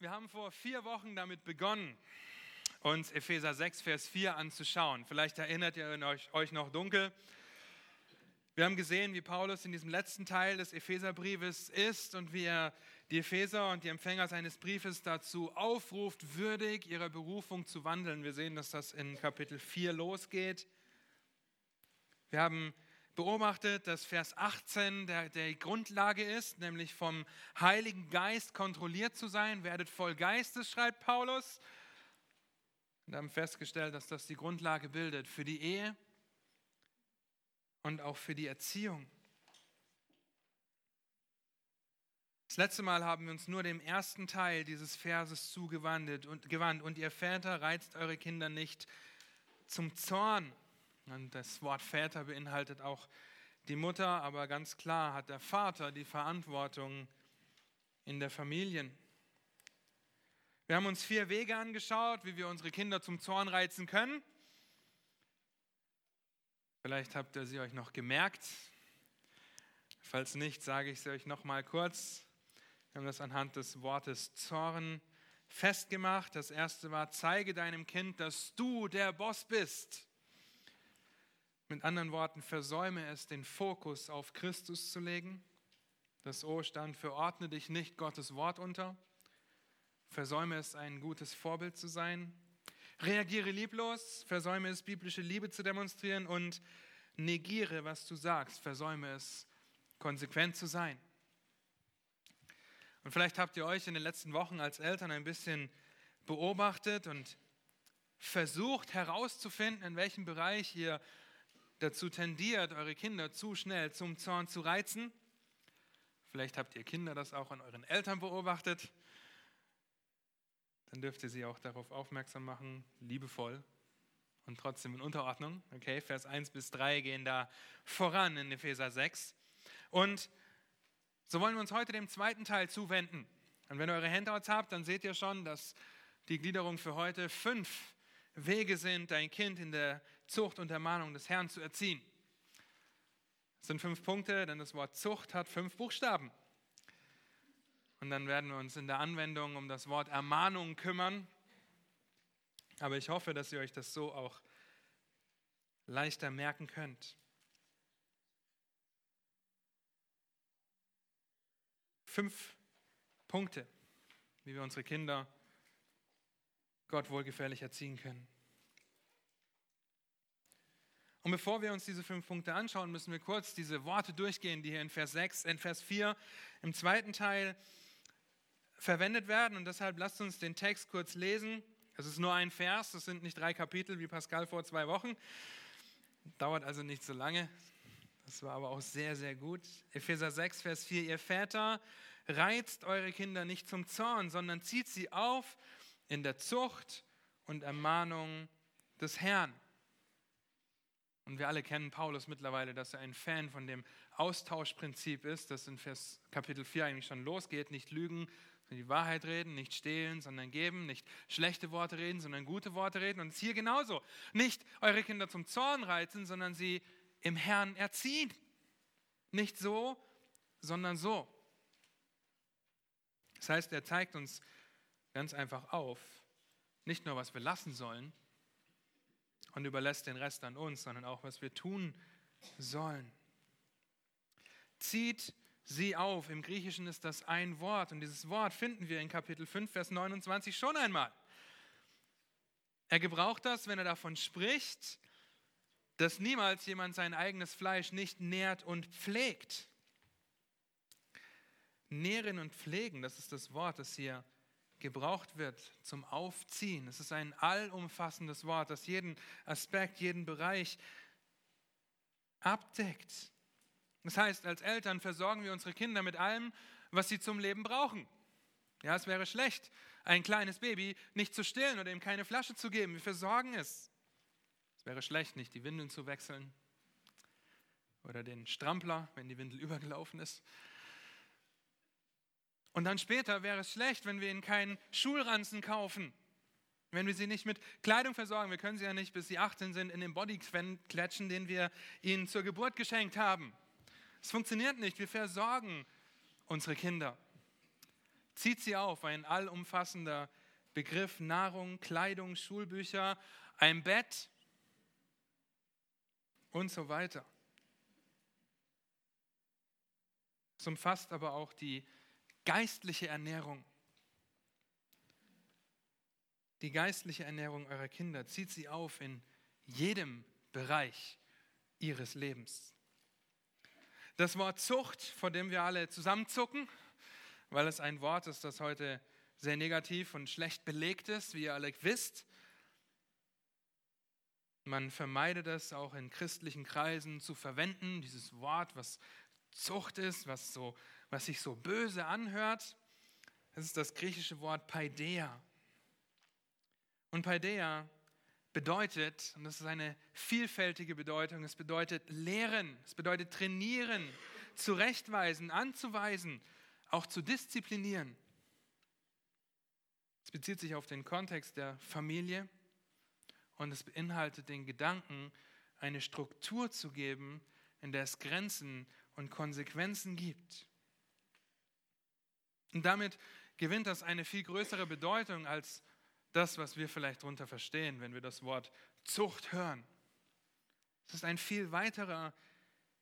Wir haben vor vier Wochen damit begonnen, uns Epheser 6, Vers 4 anzuschauen. Vielleicht erinnert ihr euch, euch noch dunkel. Wir haben gesehen, wie Paulus in diesem letzten Teil des Epheserbriefes ist und wie er die Epheser und die Empfänger seines Briefes dazu aufruft, würdig ihrer Berufung zu wandeln. Wir sehen, dass das in Kapitel 4 losgeht. Wir haben beobachtet, dass Vers 18 der, der Grundlage ist, nämlich vom Heiligen Geist kontrolliert zu sein. Werdet voll Geistes, schreibt Paulus. Und haben festgestellt, dass das die Grundlage bildet für die Ehe und auch für die Erziehung. Das letzte Mal haben wir uns nur dem ersten Teil dieses Verses zugewandt und, und ihr Väter reizt eure Kinder nicht zum Zorn. Und das Wort Väter beinhaltet auch die Mutter, aber ganz klar hat der Vater die Verantwortung in der Familie. Wir haben uns vier Wege angeschaut, wie wir unsere Kinder zum Zorn reizen können. Vielleicht habt ihr sie euch noch gemerkt. Falls nicht, sage ich sie euch noch mal kurz. Wir haben das anhand des Wortes Zorn festgemacht. Das erste war: Zeige deinem Kind, dass du der Boss bist. Mit anderen Worten, versäume es, den Fokus auf Christus zu legen. Das O stand für ordne dich nicht Gottes Wort unter. Versäume es, ein gutes Vorbild zu sein. Reagiere lieblos, versäume es, biblische Liebe zu demonstrieren und negiere, was du sagst. Versäume es, konsequent zu sein. Und vielleicht habt ihr euch in den letzten Wochen als Eltern ein bisschen beobachtet und versucht herauszufinden, in welchem Bereich ihr dazu tendiert, eure Kinder zu schnell zum Zorn zu reizen. Vielleicht habt ihr Kinder das auch an euren Eltern beobachtet. Dann dürft ihr sie auch darauf aufmerksam machen, liebevoll und trotzdem in Unterordnung. Okay, Vers 1 bis 3 gehen da voran in Epheser 6. Und so wollen wir uns heute dem zweiten Teil zuwenden. Und wenn ihr eure Handouts habt, dann seht ihr schon, dass die Gliederung für heute fünf Wege sind, dein Kind in der Zucht und Ermahnung des Herrn zu erziehen. Das sind fünf Punkte, denn das Wort Zucht hat fünf Buchstaben. Und dann werden wir uns in der Anwendung um das Wort Ermahnung kümmern. Aber ich hoffe, dass ihr euch das so auch leichter merken könnt. Fünf Punkte, wie wir unsere Kinder Gott wohlgefährlich erziehen können. Und bevor wir uns diese fünf Punkte anschauen, müssen wir kurz diese Worte durchgehen, die hier in Vers 6, in Vers 4 im zweiten Teil verwendet werden. Und deshalb lasst uns den Text kurz lesen. Es ist nur ein Vers, das sind nicht drei Kapitel wie Pascal vor zwei Wochen. Dauert also nicht so lange. Das war aber auch sehr, sehr gut. Epheser 6, Vers 4. Ihr Väter, reizt eure Kinder nicht zum Zorn, sondern zieht sie auf in der Zucht und Ermahnung des Herrn. Und wir alle kennen Paulus mittlerweile, dass er ein Fan von dem Austauschprinzip ist, das in Vers Kapitel 4 eigentlich schon losgeht. Nicht lügen, sondern die Wahrheit reden, nicht stehlen, sondern geben, nicht schlechte Worte reden, sondern gute Worte reden. Und es ist hier genauso. Nicht eure Kinder zum Zorn reizen, sondern sie im Herrn erziehen. Nicht so, sondern so. Das heißt, er zeigt uns ganz einfach auf, nicht nur, was wir lassen sollen und überlässt den Rest an uns, sondern auch, was wir tun sollen. Zieht sie auf. Im Griechischen ist das ein Wort und dieses Wort finden wir in Kapitel 5, Vers 29 schon einmal. Er gebraucht das, wenn er davon spricht, dass niemals jemand sein eigenes Fleisch nicht nährt und pflegt. Nähren und pflegen, das ist das Wort, das hier gebraucht wird zum Aufziehen. Es ist ein allumfassendes Wort, das jeden Aspekt, jeden Bereich abdeckt. Das heißt, als Eltern versorgen wir unsere Kinder mit allem, was sie zum Leben brauchen. Ja, es wäre schlecht, ein kleines Baby nicht zu stillen oder ihm keine Flasche zu geben. Wir versorgen es. Es wäre schlecht, nicht die Windeln zu wechseln oder den Strampler, wenn die Windel übergelaufen ist. Und dann später wäre es schlecht, wenn wir ihnen keinen Schulranzen kaufen, wenn wir sie nicht mit Kleidung versorgen. Wir können sie ja nicht, bis sie 18 sind, in den Body klatschen, den wir ihnen zur Geburt geschenkt haben. Es funktioniert nicht. Wir versorgen unsere Kinder. Zieht sie auf, ein allumfassender Begriff Nahrung, Kleidung, Schulbücher, ein Bett und so weiter. Es umfasst aber auch die geistliche Ernährung. Die geistliche Ernährung eurer Kinder zieht sie auf in jedem Bereich ihres Lebens. Das Wort Zucht, vor dem wir alle zusammenzucken, weil es ein Wort ist, das heute sehr negativ und schlecht belegt ist, wie ihr alle wisst. Man vermeidet es auch in christlichen Kreisen zu verwenden, dieses Wort, was Zucht ist, was, so, was sich so böse anhört. Das ist das griechische Wort Paideia. Und Paideia bedeutet, und das ist eine vielfältige Bedeutung, es bedeutet lehren, es bedeutet trainieren, zurechtweisen, anzuweisen, auch zu disziplinieren. Es bezieht sich auf den Kontext der Familie und es beinhaltet den Gedanken, eine Struktur zu geben, in der es Grenzen und Konsequenzen gibt. Und damit gewinnt das eine viel größere Bedeutung als das, was wir vielleicht darunter verstehen, wenn wir das Wort Zucht hören. Es ist ein viel weiterer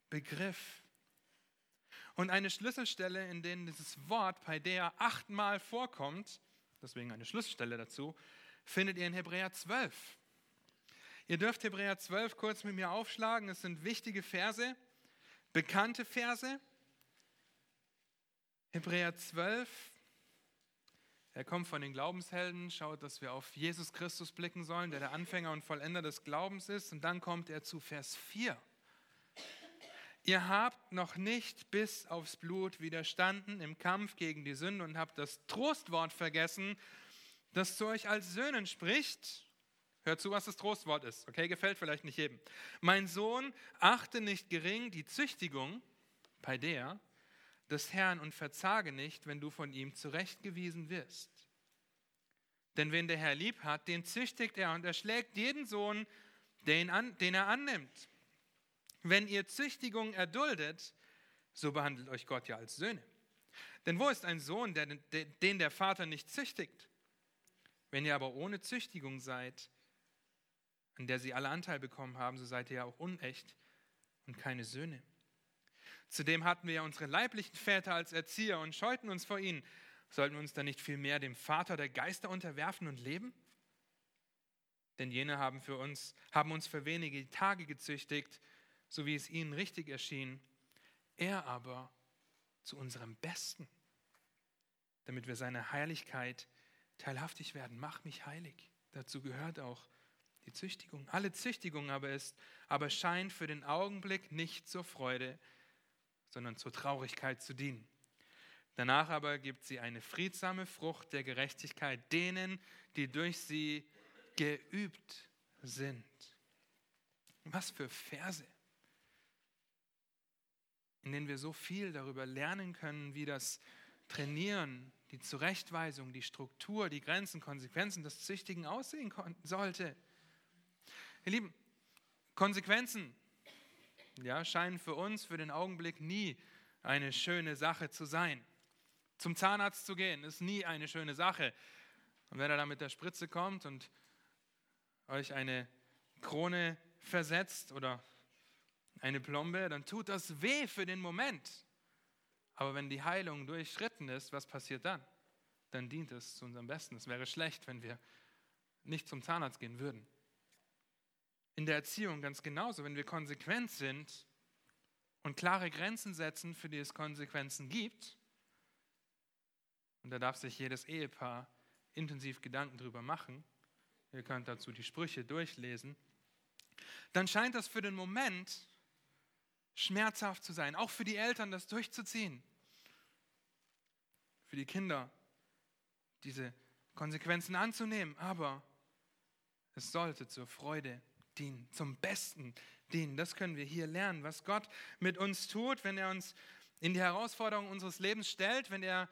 Begriff. Und eine Schlüsselstelle, in der dieses Wort Paideia achtmal vorkommt, deswegen eine Schlüsselstelle dazu, findet ihr in Hebräer 12. Ihr dürft Hebräer 12 kurz mit mir aufschlagen. Es sind wichtige Verse, bekannte Verse. Hebräer 12, er kommt von den Glaubenshelden, schaut, dass wir auf Jesus Christus blicken sollen, der der Anfänger und Vollender des Glaubens ist. Und dann kommt er zu Vers 4. Ihr habt noch nicht bis aufs Blut widerstanden im Kampf gegen die Sünde und habt das Trostwort vergessen, das zu euch als Söhnen spricht. Hört zu, was das Trostwort ist. Okay, gefällt vielleicht nicht jedem. Mein Sohn, achte nicht gering die Züchtigung, bei der, des Herrn und verzage nicht, wenn du von ihm zurechtgewiesen wirst. Denn wen der Herr lieb hat, den züchtigt er und erschlägt jeden Sohn, den, an, den er annimmt. Wenn ihr Züchtigung erduldet, so behandelt euch Gott ja als Söhne. Denn wo ist ein Sohn, der, den der Vater nicht züchtigt? Wenn ihr aber ohne Züchtigung seid, an der sie alle Anteil bekommen haben, so seid ihr ja auch unecht und keine Söhne. Zudem hatten wir ja unsere leiblichen Väter als Erzieher und scheuten uns vor ihnen. Sollten wir uns dann nicht vielmehr dem Vater der Geister unterwerfen und leben? Denn jene haben, für uns, haben uns für wenige Tage gezüchtigt, so wie es ihnen richtig erschien. Er aber zu unserem Besten, damit wir seiner Heiligkeit teilhaftig werden. Mach mich heilig. Dazu gehört auch die Züchtigung. Alle Züchtigung aber ist, aber scheint für den Augenblick nicht zur Freude, sondern zur Traurigkeit zu dienen. Danach aber gibt sie eine friedsame Frucht der Gerechtigkeit denen, die durch sie geübt sind. Was für Verse, in denen wir so viel darüber lernen können, wie das Trainieren, die Zurechtweisung, die Struktur, die Grenzen, Konsequenzen des Züchtigen aussehen sollte. Ihr Lieben, Konsequenzen ja, scheinen für uns für den Augenblick nie eine schöne Sache zu sein. Zum Zahnarzt zu gehen ist nie eine schöne Sache. Und wenn er da mit der Spritze kommt und euch eine Krone versetzt oder eine Plombe, dann tut das weh für den Moment. Aber wenn die Heilung durchschritten ist, was passiert dann? Dann dient es zu unserem Besten. Es wäre schlecht, wenn wir nicht zum Zahnarzt gehen würden in der Erziehung ganz genauso. Wenn wir konsequent sind und klare Grenzen setzen, für die es Konsequenzen gibt, und da darf sich jedes Ehepaar intensiv Gedanken drüber machen, ihr könnt dazu die Sprüche durchlesen, dann scheint das für den Moment schmerzhaft zu sein, auch für die Eltern das durchzuziehen, für die Kinder diese Konsequenzen anzunehmen, aber es sollte zur Freude dienen, zum Besten dienen. Das können wir hier lernen, was Gott mit uns tut, wenn er uns in die Herausforderungen unseres Lebens stellt, wenn er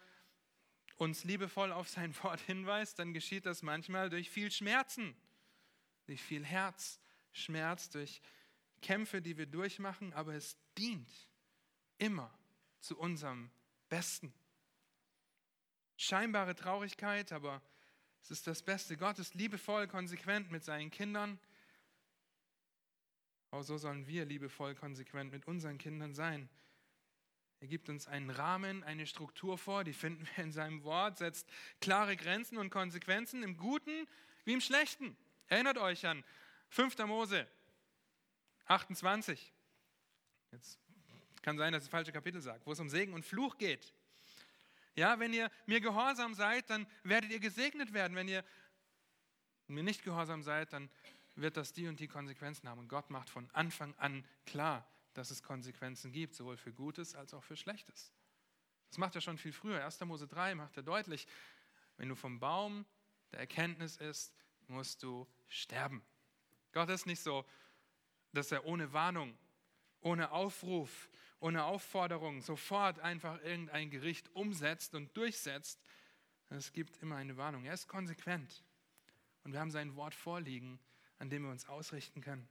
uns liebevoll auf sein Wort hinweist, dann geschieht das manchmal durch viel Schmerzen, durch viel Herzschmerz, durch Kämpfe, die wir durchmachen, aber es dient immer zu unserem Besten. scheinbare Traurigkeit, aber es ist das Beste. Gott ist liebevoll, konsequent mit seinen Kindern. Auch so sollen wir liebevoll, konsequent mit unseren Kindern sein. Er gibt uns einen Rahmen, eine Struktur vor, die finden wir in seinem Wort, setzt klare Grenzen und Konsequenzen im Guten wie im Schlechten. Erinnert euch an 5. Mose 28. Jetzt kann sein, dass das falsche Kapitel sage, wo es um Segen und Fluch geht. Ja, wenn ihr mir gehorsam seid, dann werdet ihr gesegnet werden. Wenn ihr mir nicht gehorsam seid, dann wird das die und die Konsequenzen haben. Und Gott macht von Anfang an klar, dass es Konsequenzen gibt, sowohl für Gutes als auch für Schlechtes. Das macht er schon viel früher. 1. Mose 3 macht er deutlich, wenn du vom Baum der Erkenntnis isst, musst du sterben. Gott ist nicht so, dass er ohne Warnung, ohne Aufruf, ohne Aufforderung sofort einfach irgendein Gericht umsetzt und durchsetzt. Es gibt immer eine Warnung. Er ist konsequent. Und wir haben sein Wort vorliegen, an dem wir uns ausrichten können.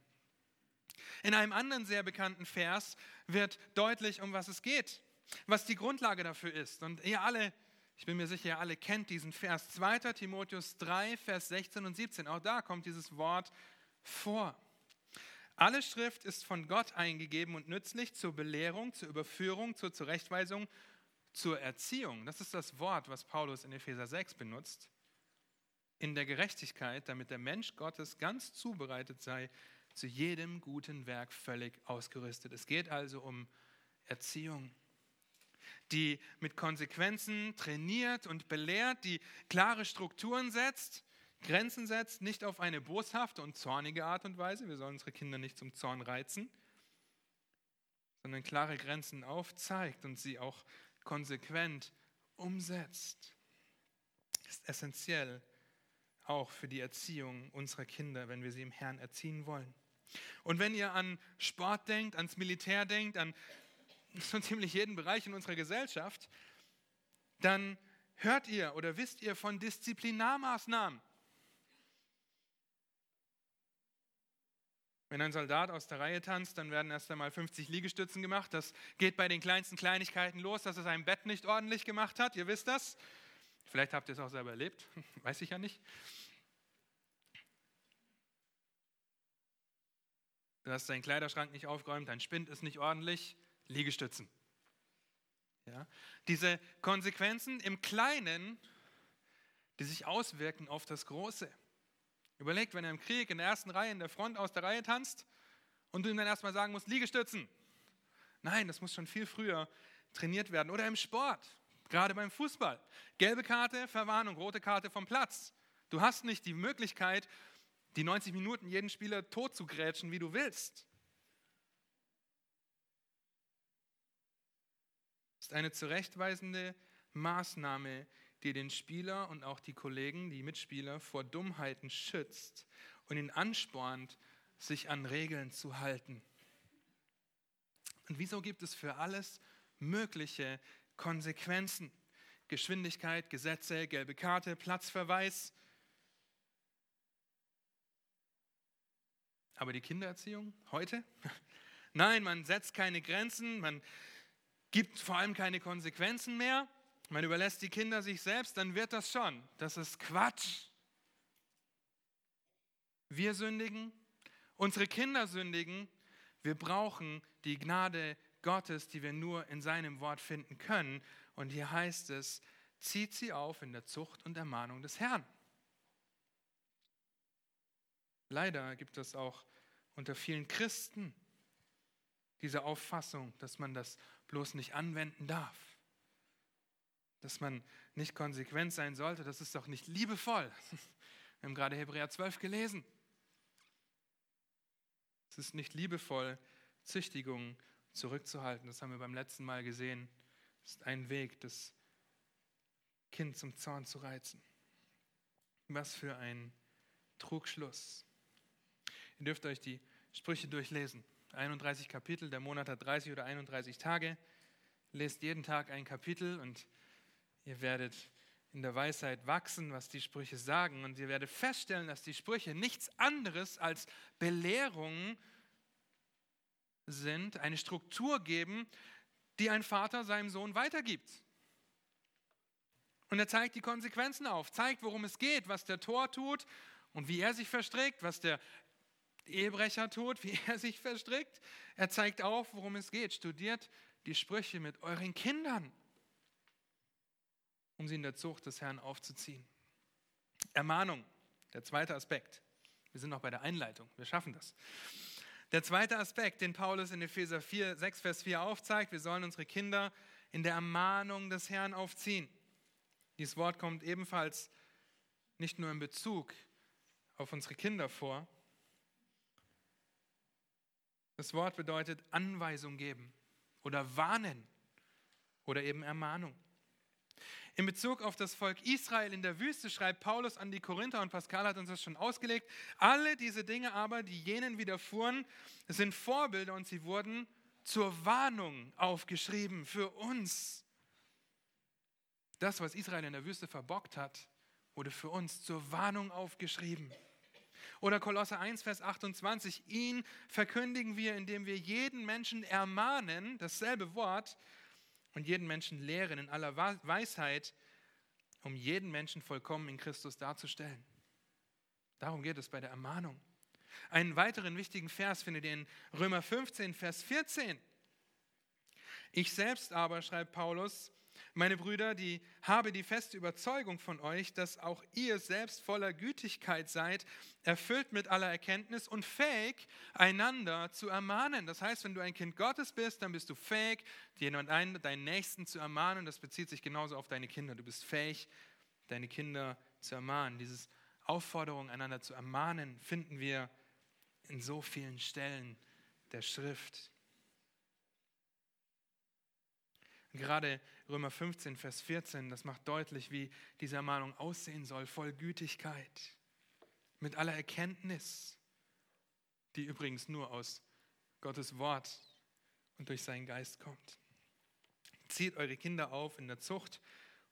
In einem anderen sehr bekannten Vers wird deutlich, um was es geht, was die Grundlage dafür ist. Und ihr alle, ich bin mir sicher, ihr alle kennt diesen Vers. 2. Timotheus 3, Vers 16 und 17. Auch da kommt dieses Wort vor. Alle Schrift ist von Gott eingegeben und nützlich zur Belehrung, zur Überführung, zur Zurechtweisung, zur Erziehung. Das ist das Wort, was Paulus in Epheser 6 benutzt. In der Gerechtigkeit, damit der Mensch Gottes ganz zubereitet sei, zu jedem guten Werk völlig ausgerüstet. Es geht also um Erziehung, die mit Konsequenzen trainiert und belehrt, die klare Strukturen setzt Grenzen setzt, nicht auf eine boshafte und zornige Art und Weise, wir sollen unsere Kinder nicht zum Zorn reizen, sondern klare Grenzen aufzeigt und sie auch konsequent umsetzt. Ist essentiell auch für die Erziehung unserer Kinder, wenn wir sie im Herrn erziehen wollen. Und wenn ihr an Sport denkt, ans Militär denkt, an so ziemlich jeden Bereich in unserer Gesellschaft, dann hört ihr oder wisst ihr von Disziplinarmaßnahmen. Wenn ein Soldat aus der Reihe tanzt, dann werden erst einmal 50 Liegestützen gemacht. Das geht bei den kleinsten Kleinigkeiten los, dass er sein Bett nicht ordentlich gemacht hat. Ihr wisst das. Vielleicht habt ihr es auch selber erlebt. Weiß ich ja nicht. Du hast deinen Kleiderschrank nicht aufgeräumt, dein Spind ist nicht ordentlich. Liegestützen. Ja? Diese Konsequenzen im Kleinen, die sich auswirken auf das Große. Überlegt, wenn er im Krieg in der ersten Reihe, in der Front aus der Reihe tanzt und du ihm dann erstmal sagen musst, Liegestützen. Nein, das muss schon viel früher trainiert werden. Oder im Sport, gerade beim Fußball. Gelbe Karte, Verwarnung, rote Karte vom Platz. Du hast nicht die Möglichkeit, die 90 Minuten jeden Spieler tot zu grätschen, wie du willst. Das ist eine zurechtweisende Maßnahme, die den Spieler und auch die Kollegen, die Mitspieler vor Dummheiten schützt und ihn anspornt, sich an Regeln zu halten. Und wieso gibt es für alles mögliche Konsequenzen? Geschwindigkeit, Gesetze, gelbe Karte, Platzverweis. Aber die Kindererziehung heute? Nein, man setzt keine Grenzen, man gibt vor allem keine Konsequenzen mehr man überlässt die Kinder sich selbst, dann wird das schon. Das ist Quatsch. Wir sündigen, unsere Kinder sündigen. Wir brauchen die Gnade Gottes, die wir nur in seinem Wort finden können. Und hier heißt es, zieht sie auf in der Zucht und Ermahnung des Herrn. Leider gibt es auch unter vielen Christen diese Auffassung, dass man das bloß nicht anwenden darf dass man nicht konsequent sein sollte, das ist doch nicht liebevoll. Wir haben gerade Hebräer 12 gelesen. Es ist nicht liebevoll, Züchtigung zurückzuhalten. Das haben wir beim letzten Mal gesehen. Es ist ein Weg, das Kind zum Zorn zu reizen. Was für ein Trugschluss. Ihr dürft euch die Sprüche durchlesen. 31 Kapitel, der Monat hat 30 oder 31 Tage. Lest jeden Tag ein Kapitel und Ihr werdet in der Weisheit wachsen, was die Sprüche sagen. Und ihr werdet feststellen, dass die Sprüche nichts anderes als Belehrungen sind, eine Struktur geben, die ein Vater seinem Sohn weitergibt. Und er zeigt die Konsequenzen auf, zeigt, worum es geht, was der Tor tut und wie er sich verstrickt, was der Ehebrecher tut, wie er sich verstrickt. Er zeigt auf, worum es geht. Studiert die Sprüche mit euren Kindern, um sie in der Zucht des Herrn aufzuziehen. Ermahnung, der zweite Aspekt. Wir sind noch bei der Einleitung, wir schaffen das. Der zweite Aspekt, den Paulus in Epheser 4, 6, Vers 4 aufzeigt, wir sollen unsere Kinder in der Ermahnung des Herrn aufziehen. Dieses Wort kommt ebenfalls nicht nur in Bezug auf unsere Kinder vor. Das Wort bedeutet Anweisung geben oder warnen oder eben Ermahnung. In Bezug auf das Volk Israel in der Wüste schreibt Paulus an die Korinther und Pascal hat uns das schon ausgelegt. Alle diese Dinge aber, die jenen widerfuhren, sind Vorbilder und sie wurden zur Warnung aufgeschrieben für uns. Das, was Israel in der Wüste verbockt hat, wurde für uns zur Warnung aufgeschrieben. Oder Kolosser 1, Vers 28, ihn verkündigen wir, indem wir jeden Menschen ermahnen, dasselbe Wort, und jeden Menschen lehren in aller Weisheit, um jeden Menschen vollkommen in Christus darzustellen. Darum geht es bei der Ermahnung. Einen weiteren wichtigen Vers findet ihr in Römer 15, Vers 14. Ich selbst aber, schreibt Paulus, meine Brüder, die habe die feste Überzeugung von euch, dass auch ihr selbst voller Gütigkeit seid, erfüllt mit aller Erkenntnis und fähig, einander zu ermahnen. Das heißt, wenn du ein Kind Gottes bist, dann bist du fähig, jemand einen, deinen Nächsten zu ermahnen. Das bezieht sich genauso auf deine Kinder. Du bist fähig, deine Kinder zu ermahnen. Diese Aufforderung, einander zu ermahnen, finden wir in so vielen Stellen der Schrift. Gerade Römer 15, Vers 14, das macht deutlich, wie diese Ermahnung aussehen soll, voll Gütigkeit, mit aller Erkenntnis, die übrigens nur aus Gottes Wort und durch seinen Geist kommt. Zieht eure Kinder auf in der Zucht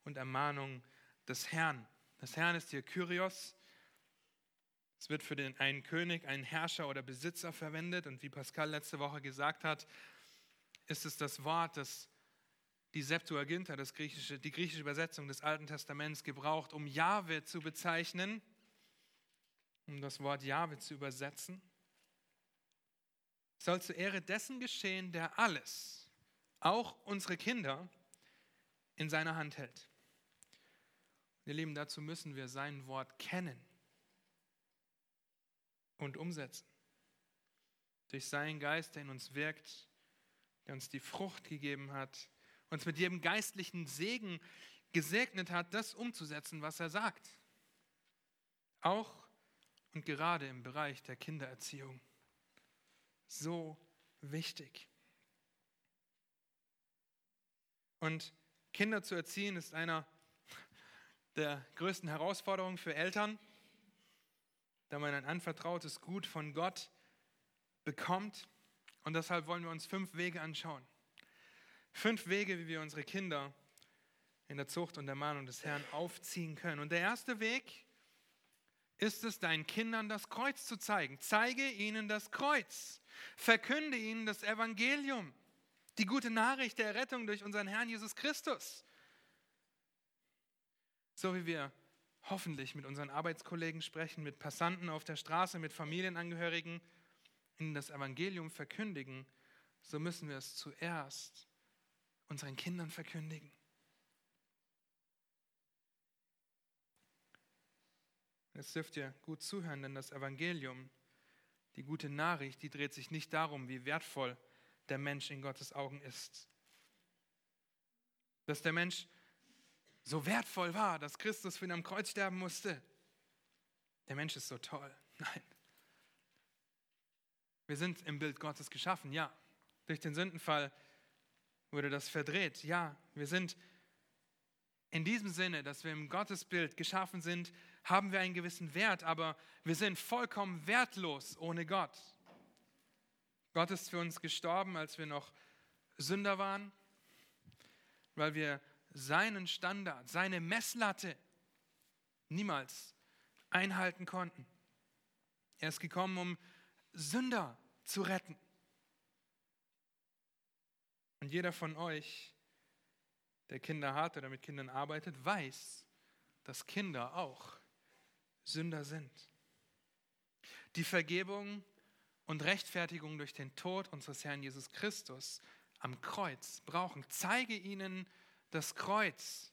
und Ermahnung des Herrn. Das Herrn ist hier Kyrios. Es wird für den einen König, einen Herrscher oder Besitzer verwendet. Und wie Pascal letzte Woche gesagt hat, ist es das Wort, das die Septuaginta, das griechische, die griechische Übersetzung des Alten Testaments, gebraucht, um Jahwe zu bezeichnen, um das Wort Jahwe zu übersetzen. Soll zur Ehre dessen geschehen, der alles, auch unsere Kinder, in seiner Hand hält. Ihr Lieben, dazu müssen wir sein Wort kennen und umsetzen. Durch seinen Geist, der in uns wirkt, der uns die Frucht gegeben hat, uns mit jedem geistlichen Segen gesegnet hat, das umzusetzen, was er sagt. Auch und gerade im Bereich der Kindererziehung. So wichtig. Und Kinder zu erziehen ist einer der größten Herausforderungen für Eltern, da man ein anvertrautes Gut von Gott bekommt. Und deshalb wollen wir uns fünf Wege anschauen, Fünf Wege, wie wir unsere Kinder in der Zucht und der Mahnung des Herrn aufziehen können. Und der erste Weg ist es, deinen Kindern das Kreuz zu zeigen. Zeige ihnen das Kreuz. Verkünde ihnen das Evangelium, die gute Nachricht der Rettung durch unseren Herrn Jesus Christus. So wie wir hoffentlich mit unseren Arbeitskollegen sprechen, mit Passanten auf der Straße, mit Familienangehörigen, ihnen das Evangelium verkündigen, so müssen wir es zuerst unseren Kindern verkündigen. Jetzt dürft ihr gut zuhören, denn das Evangelium, die gute Nachricht, die dreht sich nicht darum, wie wertvoll der Mensch in Gottes Augen ist. Dass der Mensch so wertvoll war, dass Christus für ihn am Kreuz sterben musste. Der Mensch ist so toll. Nein. Wir sind im Bild Gottes geschaffen, ja. Durch den Sündenfall wurde das verdreht. Ja, wir sind in diesem Sinne, dass wir im Gottesbild geschaffen sind, haben wir einen gewissen Wert, aber wir sind vollkommen wertlos ohne Gott. Gott ist für uns gestorben, als wir noch Sünder waren, weil wir seinen Standard, seine Messlatte niemals einhalten konnten. Er ist gekommen, um Sünder zu retten. Und jeder von euch der Kinder hat oder mit Kindern arbeitet, weiß, dass Kinder auch Sünder sind. Die Vergebung und Rechtfertigung durch den Tod unseres Herrn Jesus Christus am Kreuz brauchen. Zeige ihnen das Kreuz.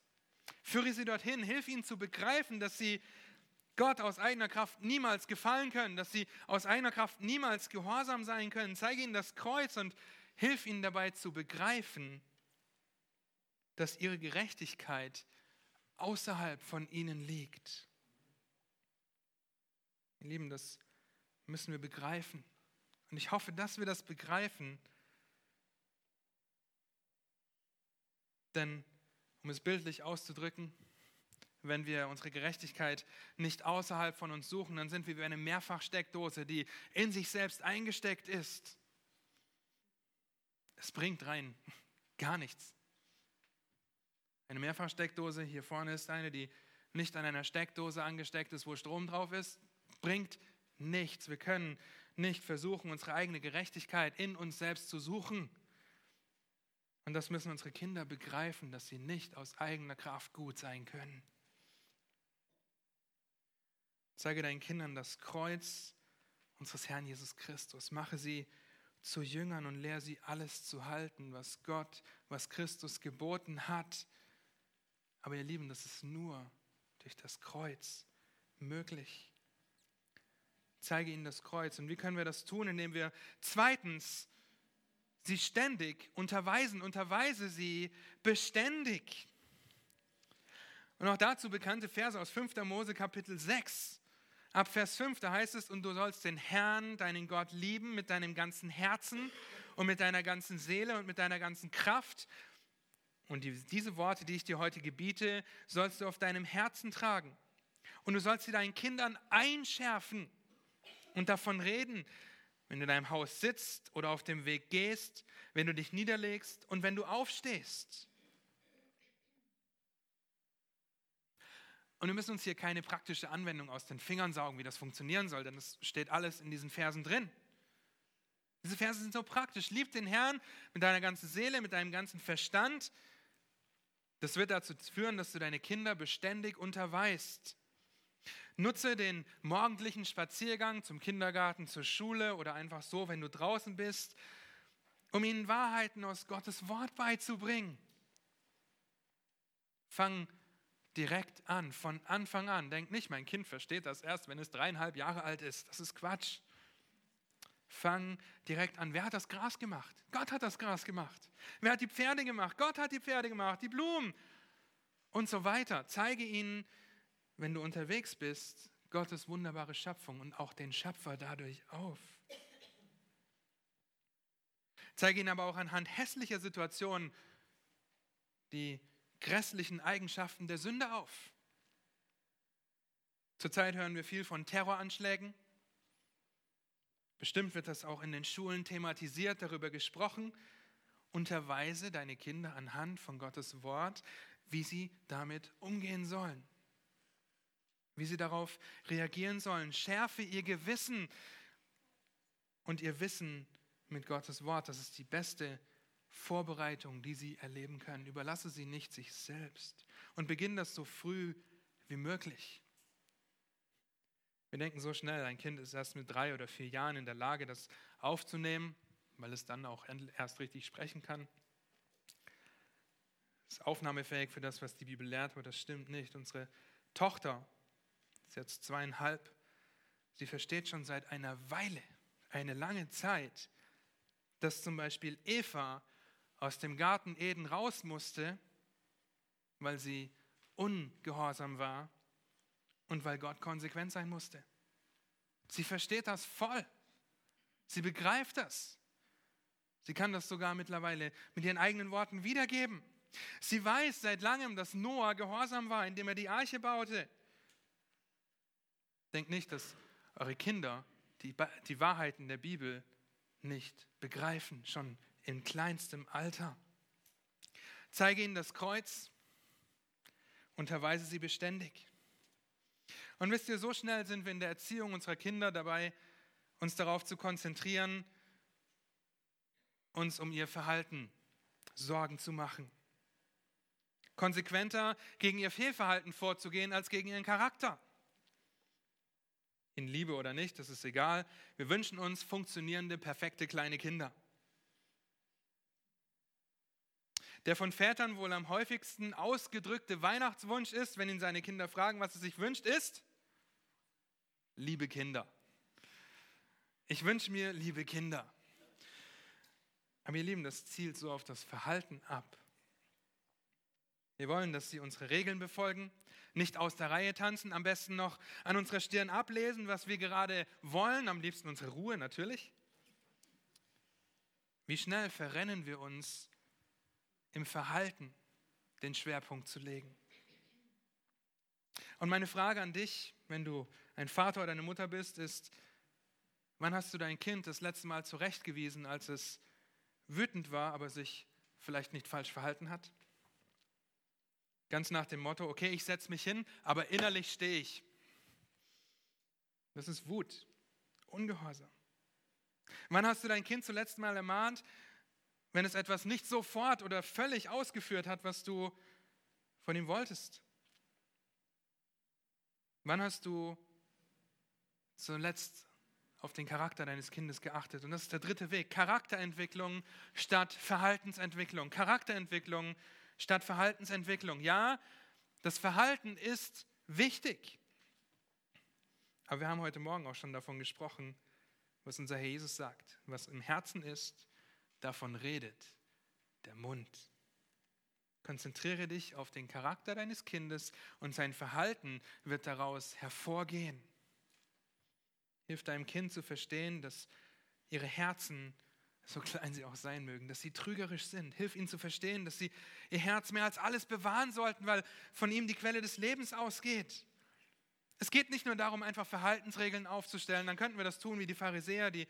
Führe sie dorthin, hilf ihnen zu begreifen, dass sie Gott aus eigener Kraft niemals gefallen können, dass sie aus eigener Kraft niemals gehorsam sein können. Zeige ihnen das Kreuz und hilf ihnen dabei zu begreifen, dass ihre Gerechtigkeit außerhalb von ihnen liegt. Ihr Lieben, das müssen wir begreifen. Und ich hoffe, dass wir das begreifen. Denn, um es bildlich auszudrücken, wenn wir unsere Gerechtigkeit nicht außerhalb von uns suchen, dann sind wir wie eine Mehrfachsteckdose, die in sich selbst eingesteckt ist. Es bringt rein gar nichts. Eine Mehrfachsteckdose, hier vorne ist eine, die nicht an einer Steckdose angesteckt ist, wo Strom drauf ist, bringt nichts. Wir können nicht versuchen, unsere eigene Gerechtigkeit in uns selbst zu suchen. Und das müssen unsere Kinder begreifen, dass sie nicht aus eigener Kraft gut sein können. Zeige deinen Kindern das Kreuz unseres Herrn Jesus Christus. Mache sie zu Jüngern und lehre sie alles zu halten, was Gott, was Christus geboten hat. Aber ihr Lieben, das ist nur durch das Kreuz möglich. Zeige ihnen das Kreuz. Und wie können wir das tun? Indem wir zweitens sie ständig unterweisen, unterweise sie beständig. Und auch dazu bekannte Verse aus 5. Mose Kapitel 6. Ab Vers 5, da heißt es, und du sollst den Herrn, deinen Gott, lieben mit deinem ganzen Herzen und mit deiner ganzen Seele und mit deiner ganzen Kraft. Und diese Worte, die ich dir heute gebiete, sollst du auf deinem Herzen tragen. Und du sollst sie deinen Kindern einschärfen und davon reden, wenn du in deinem Haus sitzt oder auf dem Weg gehst, wenn du dich niederlegst und wenn du aufstehst. Und wir müssen uns hier keine praktische Anwendung aus den Fingern saugen, wie das funktionieren soll, denn das steht alles in diesen Versen drin. Diese Verse sind so praktisch. Lieb den Herrn mit deiner ganzen Seele, mit deinem ganzen Verstand. Das wird dazu führen, dass du deine Kinder beständig unterweist. Nutze den morgendlichen Spaziergang zum Kindergarten, zur Schule oder einfach so, wenn du draußen bist, um ihnen Wahrheiten aus Gottes Wort beizubringen. Fang direkt an, von Anfang an. Denk nicht, mein Kind versteht das erst, wenn es dreieinhalb Jahre alt ist. Das ist Quatsch. Fang direkt an. Wer hat das Gras gemacht? Gott hat das Gras gemacht. Wer hat die Pferde gemacht? Gott hat die Pferde gemacht, die Blumen und so weiter. Zeige ihnen, wenn du unterwegs bist, Gottes wunderbare Schöpfung und auch den Schöpfer dadurch auf. Zeige ihnen aber auch anhand hässlicher Situationen die grässlichen Eigenschaften der Sünde auf. Zurzeit hören wir viel von Terroranschlägen. Bestimmt wird das auch in den Schulen thematisiert, darüber gesprochen. Unterweise deine Kinder anhand von Gottes Wort, wie sie damit umgehen sollen wie sie darauf reagieren sollen. Schärfe ihr Gewissen und ihr Wissen mit Gottes Wort. Das ist die beste Vorbereitung, die sie erleben können. Überlasse sie nicht sich selbst und beginne das so früh wie möglich. Wir denken so schnell, ein Kind ist erst mit drei oder vier Jahren in der Lage, das aufzunehmen, weil es dann auch erst richtig sprechen kann. Es ist aufnahmefähig für das, was die Bibel lehrt, aber das stimmt nicht. Unsere Tochter ist jetzt zweieinhalb. Sie versteht schon seit einer Weile, eine lange Zeit, dass zum Beispiel Eva aus dem Garten Eden raus musste, weil sie ungehorsam war und weil Gott konsequent sein musste. Sie versteht das voll. Sie begreift das. Sie kann das sogar mittlerweile mit ihren eigenen Worten wiedergeben. Sie weiß seit langem, dass Noah gehorsam war, indem er die Arche baute. Denkt nicht, dass eure Kinder die, die Wahrheiten der Bibel nicht begreifen, schon in kleinstem Alter. Zeige ihnen das Kreuz, unterweise sie beständig. Und wisst ihr, so schnell sind wir in der Erziehung unserer Kinder dabei, uns darauf zu konzentrieren, uns um ihr Verhalten Sorgen zu machen. konsequenter gegen ihr Fehlverhalten vorzugehen als gegen ihren Charakter. In Liebe oder nicht, das ist egal. Wir wünschen uns funktionierende, perfekte kleine Kinder. Der von Vätern wohl am häufigsten ausgedrückte Weihnachtswunsch ist, wenn ihn seine Kinder fragen, was er sich wünscht, ist, liebe Kinder. Ich wünsche mir liebe Kinder. Aber ihr Lieben, das zielt so auf das Verhalten ab. Wir wollen, dass sie unsere Regeln befolgen, nicht aus der Reihe tanzen, am besten noch an unserer Stirn ablesen, was wir gerade wollen, am liebsten unsere Ruhe natürlich. Wie schnell verrennen wir uns im Verhalten, den Schwerpunkt zu legen. Und meine Frage an dich, wenn du ein Vater oder eine Mutter bist, ist, wann hast du dein Kind das letzte Mal zurechtgewiesen, als es wütend war, aber sich vielleicht nicht falsch verhalten hat? Ganz nach dem Motto, okay, ich setze mich hin, aber innerlich stehe ich. Das ist Wut, Ungehorsam. Wann hast du dein Kind zuletzt mal ermahnt, wenn es etwas nicht sofort oder völlig ausgeführt hat, was du von ihm wolltest? Wann hast du zuletzt auf den Charakter deines Kindes geachtet? Und das ist der dritte Weg. Charakterentwicklung statt Verhaltensentwicklung. Charakterentwicklung statt Verhaltensentwicklung. Ja, das Verhalten ist wichtig. Aber wir haben heute Morgen auch schon davon gesprochen, was unser Herr Jesus sagt. Was im Herzen ist, davon redet der Mund. Konzentriere dich auf den Charakter deines Kindes und sein Verhalten wird daraus hervorgehen. Hilf deinem Kind zu verstehen, dass ihre Herzen, so klein sie auch sein mögen, dass sie trügerisch sind. Hilf ihnen zu verstehen, dass sie ihr Herz mehr als alles bewahren sollten, weil von ihm die Quelle des Lebens ausgeht. Es geht nicht nur darum, einfach Verhaltensregeln aufzustellen, dann könnten wir das tun wie die Pharisäer, die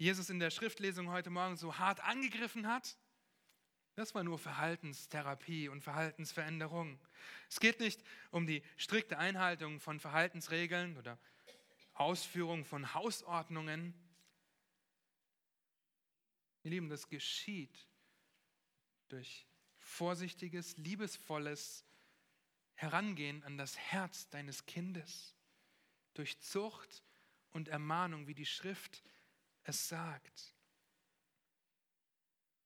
Jesus in der Schriftlesung heute Morgen so hart angegriffen hat, das war nur Verhaltenstherapie und Verhaltensveränderung. Es geht nicht um die strikte Einhaltung von Verhaltensregeln oder Ausführung von Hausordnungen. Ihr Lieben, das geschieht durch vorsichtiges, liebesvolles Herangehen an das Herz deines Kindes, durch Zucht und Ermahnung, wie die Schrift es sagt.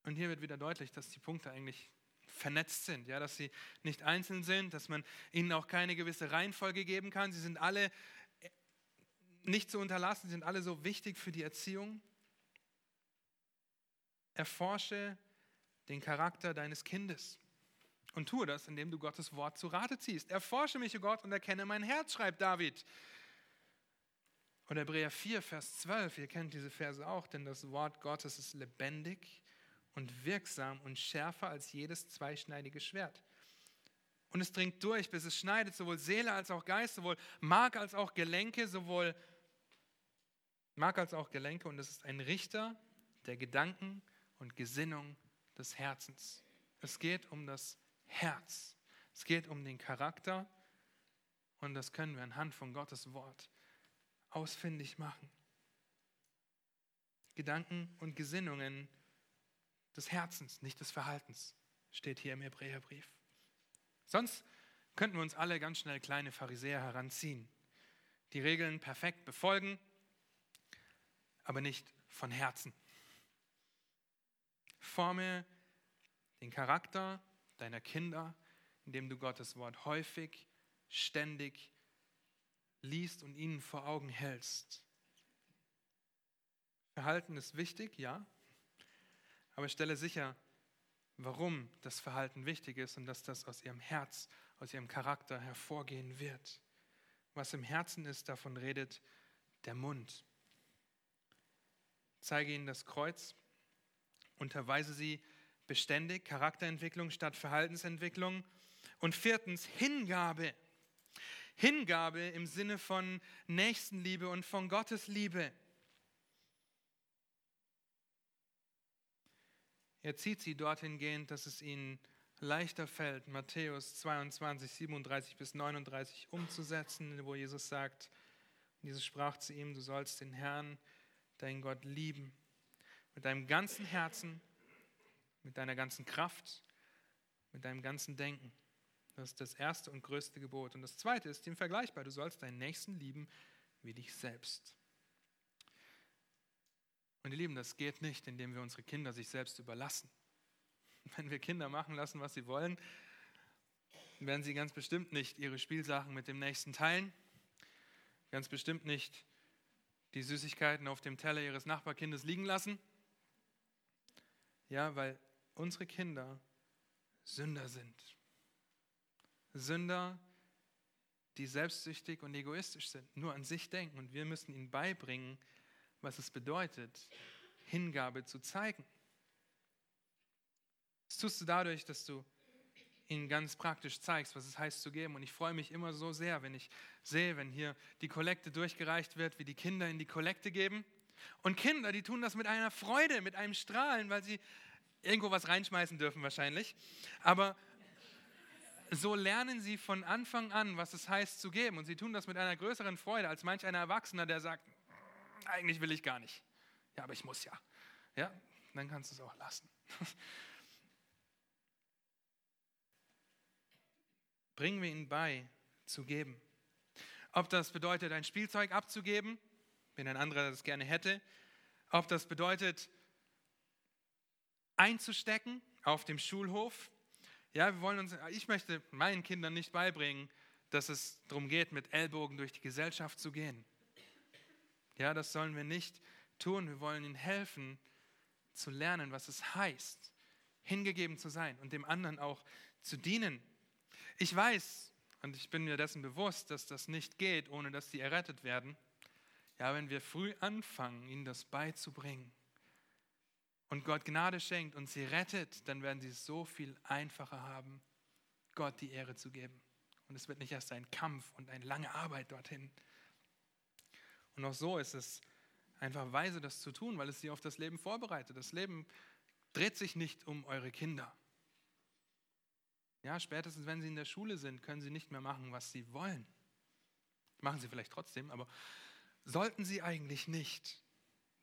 Und hier wird wieder deutlich, dass die Punkte eigentlich vernetzt sind, ja, dass sie nicht einzeln sind, dass man ihnen auch keine gewisse Reihenfolge geben kann. Sie sind alle nicht zu unterlassen, sie sind alle so wichtig für die Erziehung. Erforsche den Charakter deines Kindes und tue das, indem du Gottes Wort zu Rate ziehst. Erforsche mich, o Gott, und erkenne mein Herz, schreibt David. Und Hebräer 4, Vers 12, ihr kennt diese Verse auch, denn das Wort Gottes ist lebendig und wirksam und schärfer als jedes zweischneidige Schwert. Und es dringt durch, bis es schneidet, sowohl Seele als auch Geist, sowohl Mark als auch Gelenke, sowohl Mark als auch Gelenke. Und es ist ein Richter der Gedanken und Gesinnung des Herzens. Es geht um das Herz. Es geht um den Charakter. Und das können wir anhand von Gottes Wort ausfindig machen. Gedanken und Gesinnungen des Herzens, nicht des Verhaltens, steht hier im Hebräerbrief. Sonst könnten wir uns alle ganz schnell kleine Pharisäer heranziehen, die Regeln perfekt befolgen, aber nicht von Herzen. Forme den Charakter deiner Kinder, indem du Gottes Wort häufig, ständig liest und ihnen vor Augen hältst. Verhalten ist wichtig, ja, aber stelle sicher, warum das Verhalten wichtig ist und dass das aus ihrem Herz, aus ihrem Charakter hervorgehen wird. Was im Herzen ist, davon redet der Mund. Zeige ihnen das Kreuz, unterweise sie beständig, Charakterentwicklung statt Verhaltensentwicklung. Und viertens, Hingabe. Hingabe im Sinne von Nächstenliebe und von Gottes Liebe. Er zieht sie dorthin gehend, dass es ihnen leichter fällt, Matthäus 22, 37 bis 39 umzusetzen, wo Jesus sagt, Jesus sprach zu ihm, du sollst den Herrn, deinen Gott lieben, mit deinem ganzen Herzen, mit deiner ganzen Kraft, mit deinem ganzen Denken. Das ist das erste und größte Gebot. Und das zweite ist dem vergleichbar. Du sollst deinen Nächsten lieben wie dich selbst. Und ihr Lieben, das geht nicht, indem wir unsere Kinder sich selbst überlassen. Wenn wir Kinder machen lassen, was sie wollen, werden sie ganz bestimmt nicht ihre Spielsachen mit dem Nächsten teilen, ganz bestimmt nicht die Süßigkeiten auf dem Teller ihres Nachbarkindes liegen lassen. Ja, weil unsere Kinder Sünder sind. Sünder, die selbstsüchtig und egoistisch sind, nur an sich denken. Und wir müssen ihnen beibringen, was es bedeutet, Hingabe zu zeigen. Das tust du dadurch, dass du ihnen ganz praktisch zeigst, was es heißt zu geben. Und ich freue mich immer so sehr, wenn ich sehe, wenn hier die Kollekte durchgereicht wird, wie die Kinder in die Kollekte geben. Und Kinder, die tun das mit einer Freude, mit einem Strahlen, weil sie irgendwo was reinschmeißen dürfen wahrscheinlich. Aber so lernen sie von Anfang an, was es heißt zu geben. Und sie tun das mit einer größeren Freude als manch einer Erwachsener, der sagt, eigentlich will ich gar nicht. Ja, aber ich muss ja. Ja, dann kannst du es auch lassen. Bringen wir ihnen bei, zu geben. Ob das bedeutet, ein Spielzeug abzugeben, wenn ein anderer das gerne hätte. Ob das bedeutet, einzustecken auf dem Schulhof. Ja, wir wollen uns, ich möchte meinen Kindern nicht beibringen, dass es darum geht, mit Ellbogen durch die Gesellschaft zu gehen. Ja, das sollen wir nicht tun. Wir wollen ihnen helfen, zu lernen, was es heißt, hingegeben zu sein und dem anderen auch zu dienen. Ich weiß und ich bin mir dessen bewusst, dass das nicht geht, ohne dass sie errettet werden. Ja, wenn wir früh anfangen, ihnen das beizubringen und Gott Gnade schenkt und sie rettet, dann werden sie es so viel einfacher haben, Gott die Ehre zu geben. Und es wird nicht erst ein Kampf und eine lange Arbeit dorthin. Und auch so ist es einfach weise, das zu tun, weil es sie auf das Leben vorbereitet. Das Leben dreht sich nicht um eure Kinder. Ja, spätestens wenn sie in der Schule sind, können sie nicht mehr machen, was sie wollen. Machen sie vielleicht trotzdem, aber sollten sie eigentlich nicht.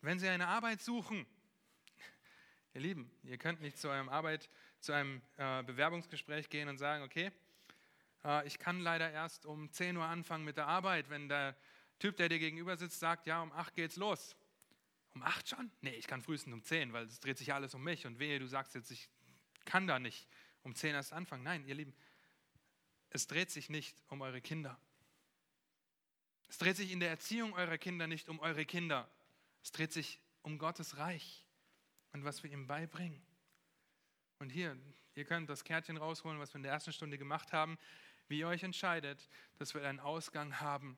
Wenn sie eine Arbeit suchen, ihr Lieben, ihr könnt nicht zu eurem Arbeit, zu einem äh, Bewerbungsgespräch gehen und sagen, okay, äh, ich kann leider erst um 10 Uhr anfangen mit der Arbeit, wenn der Typ, der dir gegenüber sitzt, sagt, ja, um 8 geht's los. Um 8 schon? Nee, ich kann frühestens um 10, weil es dreht sich alles um mich und wehe, du sagst jetzt, ich kann da nicht um 10 erst anfangen. Nein, ihr Lieben, es dreht sich nicht um eure Kinder. Es dreht sich in der Erziehung eurer Kinder nicht um eure Kinder. Es dreht sich um Gottes Reich und was wir ihm beibringen. Und hier, ihr könnt das Kärtchen rausholen, was wir in der ersten Stunde gemacht haben. Wie ihr euch entscheidet, das wird einen Ausgang haben.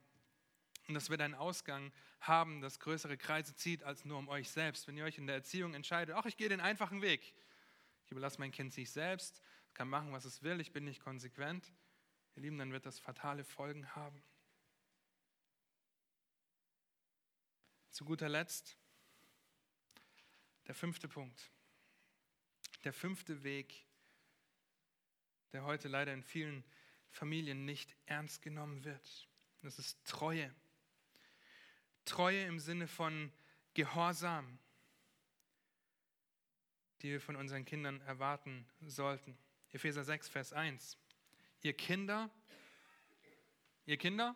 Und das wird einen Ausgang haben, das größere Kreise zieht als nur um euch selbst. Wenn ihr euch in der Erziehung entscheidet, ach, ich gehe den einfachen Weg. Ich überlasse mein Kind sich selbst, kann machen, was es will, ich bin nicht konsequent. Ihr Lieben, dann wird das fatale Folgen haben. Zu guter Letzt der fünfte Punkt. Der fünfte Weg, der heute leider in vielen Familien nicht ernst genommen wird. Das ist Treue. Treue im Sinne von Gehorsam, die wir von unseren Kindern erwarten sollten. Epheser 6, Vers 1. Ihr Kinder, ihr Kinder,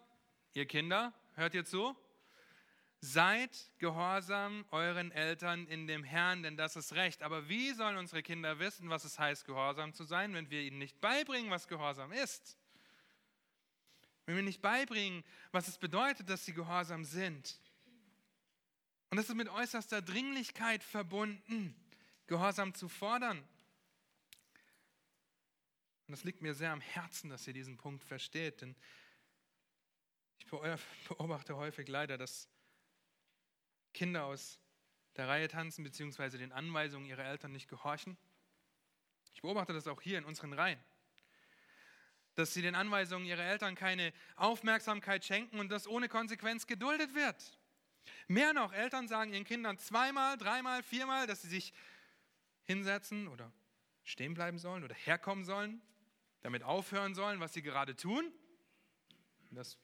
ihr Kinder, hört ihr zu? Seid gehorsam euren Eltern in dem Herrn, denn das ist recht. Aber wie sollen unsere Kinder wissen, was es heißt, gehorsam zu sein, wenn wir ihnen nicht beibringen, was Gehorsam ist? Wenn wir nicht beibringen, was es bedeutet, dass sie gehorsam sind. Und das ist mit äußerster Dringlichkeit verbunden, Gehorsam zu fordern. Und das liegt mir sehr am Herzen, dass ihr diesen Punkt versteht, denn ich beobachte häufig leider, dass Kinder aus der Reihe tanzen bzw. den Anweisungen ihrer Eltern nicht gehorchen. Ich beobachte das auch hier in unseren Reihen dass sie den Anweisungen ihrer Eltern keine Aufmerksamkeit schenken und das ohne Konsequenz geduldet wird. Mehr noch, Eltern sagen ihren Kindern zweimal, dreimal, viermal, dass sie sich hinsetzen oder stehen bleiben sollen oder herkommen sollen, damit aufhören sollen, was sie gerade tun. Das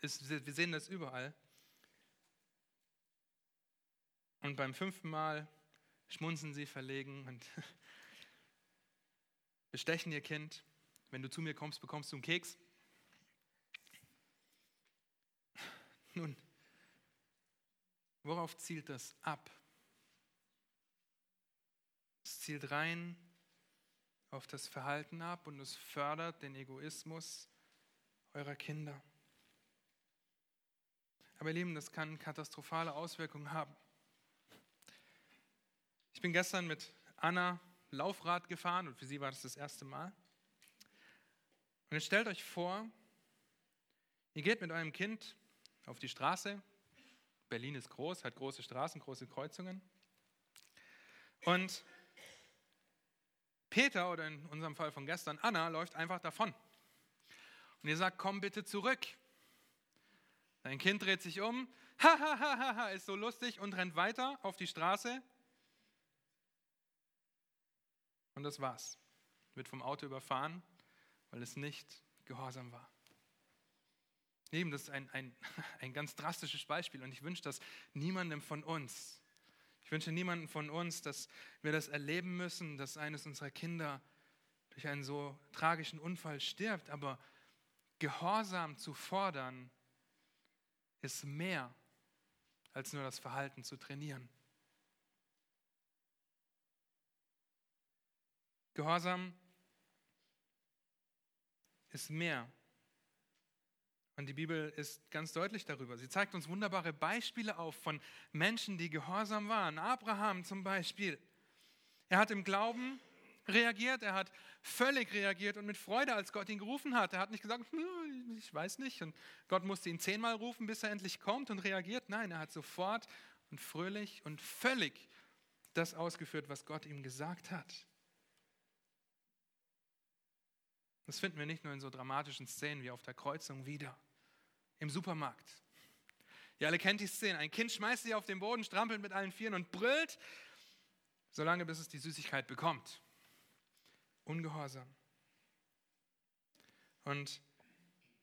ist, wir sehen das überall. Und beim fünften Mal schmunzen sie verlegen und bestechen ihr Kind. Wenn du zu mir kommst, bekommst du einen Keks. Nun, worauf zielt das ab? Es zielt rein auf das Verhalten ab und es fördert den Egoismus eurer Kinder. Aber ihr Lieben, das kann katastrophale Auswirkungen haben. Ich bin gestern mit Anna Laufrad gefahren und für sie war das das erste Mal. Und jetzt stellt euch vor, ihr geht mit eurem Kind auf die Straße. Berlin ist groß, hat große Straßen, große Kreuzungen. Und Peter oder in unserem Fall von gestern Anna läuft einfach davon. Und ihr sagt, komm bitte zurück. Dein Kind dreht sich um, ha, ha, ha, ha, ist so lustig und rennt weiter auf die Straße. Und das war's. Wird vom Auto überfahren, weil es nicht gehorsam war. Eben, das ist ein, ein, ein ganz drastisches Beispiel und ich wünsche das niemandem von uns. Ich wünsche niemandem von uns, dass wir das erleben müssen, dass eines unserer Kinder durch einen so tragischen Unfall stirbt, aber Gehorsam zu fordern, ist mehr als nur das Verhalten zu trainieren. Gehorsam ist mehr. Und die Bibel ist ganz deutlich darüber. Sie zeigt uns wunderbare Beispiele auf von Menschen, die gehorsam waren. Abraham zum Beispiel. Er hat im Glauben reagiert, er hat völlig reagiert und mit Freude, als Gott ihn gerufen hat. Er hat nicht gesagt, hm, ich weiß nicht. Und Gott musste ihn zehnmal rufen, bis er endlich kommt und reagiert. Nein, er hat sofort und fröhlich und völlig das ausgeführt, was Gott ihm gesagt hat. Das finden wir nicht nur in so dramatischen Szenen wie auf der Kreuzung wieder, im Supermarkt. Ihr alle kennt die Szene. Ein Kind schmeißt sich auf den Boden, strampelt mit allen Vieren und brüllt, solange bis es die Süßigkeit bekommt. Ungehorsam. Und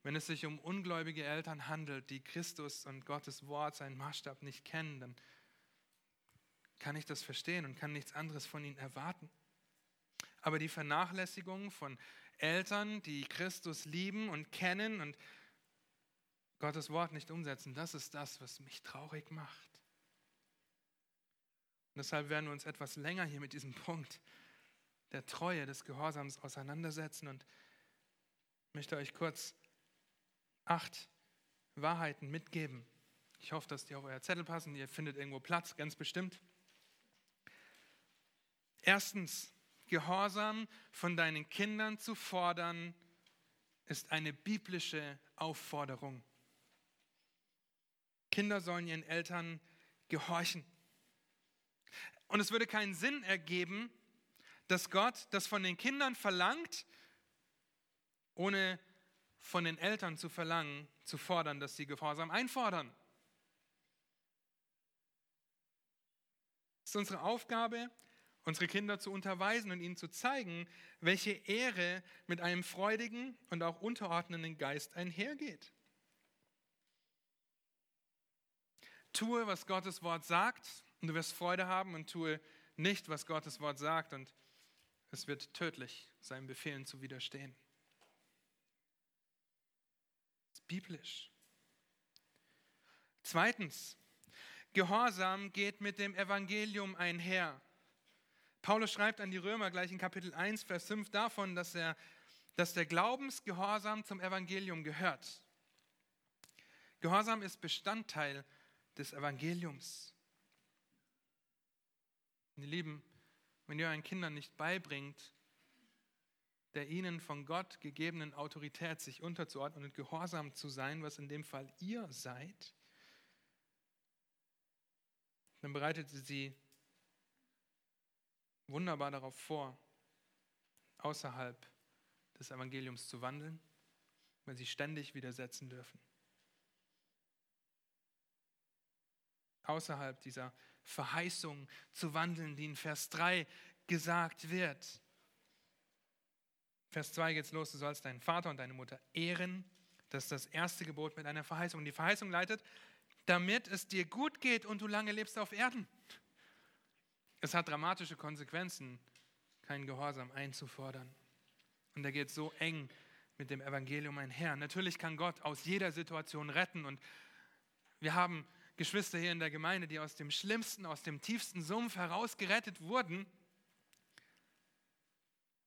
wenn es sich um ungläubige Eltern handelt, die Christus und Gottes Wort, seinen Maßstab nicht kennen, dann kann ich das verstehen und kann nichts anderes von ihnen erwarten. Aber die Vernachlässigung von Eltern, die Christus lieben und kennen und Gottes Wort nicht umsetzen, das ist das, was mich traurig macht. Und deshalb werden wir uns etwas länger hier mit diesem Punkt der Treue, des Gehorsams auseinandersetzen und möchte euch kurz acht Wahrheiten mitgeben. Ich hoffe, dass die auf euer Zettel passen. Ihr findet irgendwo Platz, ganz bestimmt. Erstens, Gehorsam von deinen Kindern zu fordern, ist eine biblische Aufforderung. Kinder sollen ihren Eltern gehorchen. Und es würde keinen Sinn ergeben, dass Gott das von den Kindern verlangt, ohne von den Eltern zu verlangen, zu fordern, dass sie Gehorsam einfordern. Es ist unsere Aufgabe, unsere Kinder zu unterweisen und ihnen zu zeigen, welche Ehre mit einem freudigen und auch unterordnenden Geist einhergeht. Tue, was Gottes Wort sagt, und du wirst Freude haben, und tue nicht, was Gottes Wort sagt, und es wird tödlich, seinen Befehlen zu widerstehen. Das ist biblisch. Zweitens, Gehorsam geht mit dem Evangelium einher. Paulus schreibt an die Römer gleich in Kapitel 1, Vers 5 davon, dass, er, dass der Glaubensgehorsam zum Evangelium gehört. Gehorsam ist Bestandteil des Evangeliums. Ihr Lieben, wenn ihr euren Kindern nicht beibringt, der ihnen von Gott gegebenen Autorität sich unterzuordnen und gehorsam zu sein, was in dem Fall ihr seid, dann bereitet sie wunderbar darauf vor, außerhalb des Evangeliums zu wandeln, weil sie ständig widersetzen dürfen. Außerhalb dieser Verheißung zu wandeln, die in Vers 3 gesagt wird. Vers 2 geht es los, du sollst deinen Vater und deine Mutter ehren. Das ist das erste Gebot mit einer Verheißung. Die Verheißung leitet, damit es dir gut geht und du lange lebst auf Erden. Es hat dramatische Konsequenzen, keinen Gehorsam einzufordern. Und er geht so eng mit dem Evangelium einher. Natürlich kann Gott aus jeder Situation retten. Und wir haben Geschwister hier in der Gemeinde, die aus dem schlimmsten, aus dem tiefsten Sumpf herausgerettet wurden.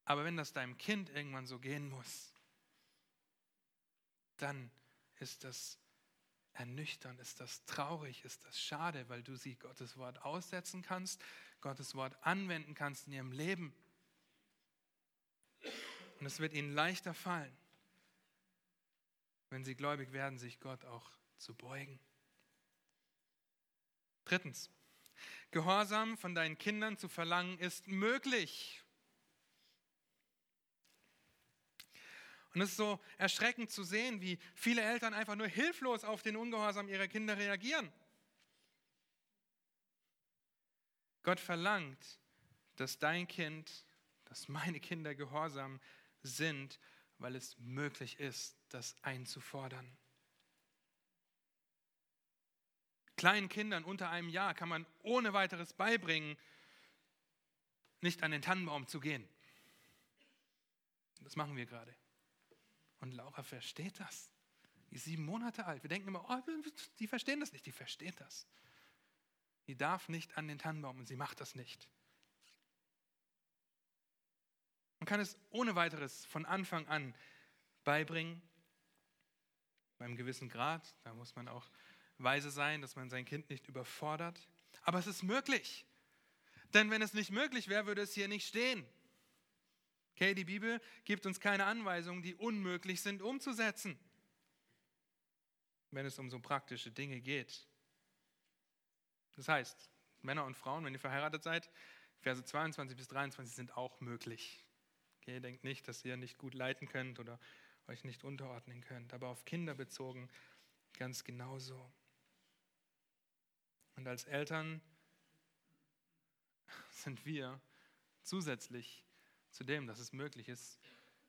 Aber wenn das deinem Kind irgendwann so gehen muss, dann ist das ernüchternd, ist das traurig, ist das schade, weil du sie Gottes Wort aussetzen kannst, Gottes Wort anwenden kannst in ihrem Leben. Und es wird ihnen leichter fallen, wenn sie gläubig werden, sich Gott auch zu beugen. Drittens, Gehorsam von deinen Kindern zu verlangen ist möglich. Und es ist so erschreckend zu sehen, wie viele Eltern einfach nur hilflos auf den Ungehorsam ihrer Kinder reagieren. Gott verlangt, dass dein Kind, dass meine Kinder gehorsam sind, weil es möglich ist, das einzufordern. Kleinen Kindern unter einem Jahr kann man ohne weiteres beibringen, nicht an den Tannenbaum zu gehen. Das machen wir gerade. Und Laura versteht das. Die ist sieben Monate alt. Wir denken immer, oh, die verstehen das nicht. Die versteht das. Die darf nicht an den Tannenbaum und sie macht das nicht. Man kann es ohne weiteres von Anfang an beibringen, beim gewissen Grad. Da muss man auch weise sein, dass man sein Kind nicht überfordert. Aber es ist möglich. Denn wenn es nicht möglich wäre, würde es hier nicht stehen. Okay, die Bibel gibt uns keine Anweisungen, die unmöglich sind umzusetzen, wenn es um so praktische Dinge geht. Das heißt, Männer und Frauen, wenn ihr verheiratet seid, Verse 22 bis 23 sind auch möglich. Okay, denkt nicht, dass ihr nicht gut leiten könnt oder euch nicht unterordnen könnt, aber auf Kinder bezogen ganz genauso. Und als Eltern sind wir zusätzlich zu dem, dass es möglich ist.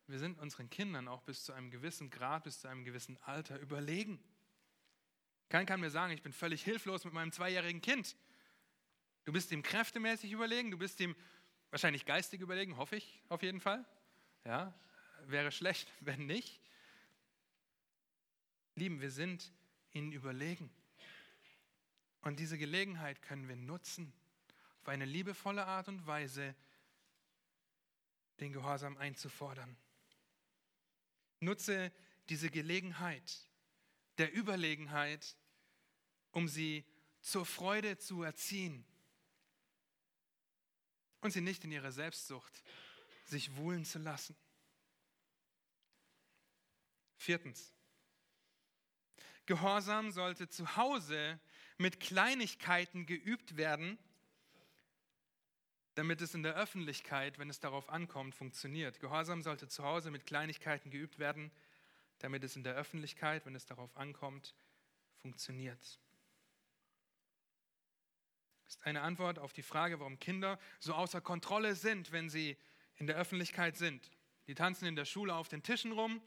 Wir sind unseren Kindern auch bis zu einem gewissen Grad, bis zu einem gewissen Alter überlegen. Kein kann mir sagen, ich bin völlig hilflos mit meinem zweijährigen Kind. Du bist ihm kräftemäßig überlegen, du bist ihm wahrscheinlich geistig überlegen, hoffe ich auf jeden Fall. Ja, wäre schlecht, wenn nicht. Lieben, wir sind ihnen überlegen. Und diese Gelegenheit können wir nutzen auf eine liebevolle Art und Weise, den Gehorsam einzufordern. Nutze diese Gelegenheit der Überlegenheit, um sie zur Freude zu erziehen und sie nicht in ihrer Selbstsucht sich wohlen zu lassen. Viertens. Gehorsam sollte zu Hause mit Kleinigkeiten geübt werden, damit es in der Öffentlichkeit, wenn es darauf ankommt, funktioniert. Gehorsam sollte zu Hause mit Kleinigkeiten geübt werden, damit es in der Öffentlichkeit, wenn es darauf ankommt, funktioniert. Das ist eine Antwort auf die Frage, warum Kinder so außer Kontrolle sind, wenn sie in der Öffentlichkeit sind. Die tanzen in der Schule auf den Tischen rum,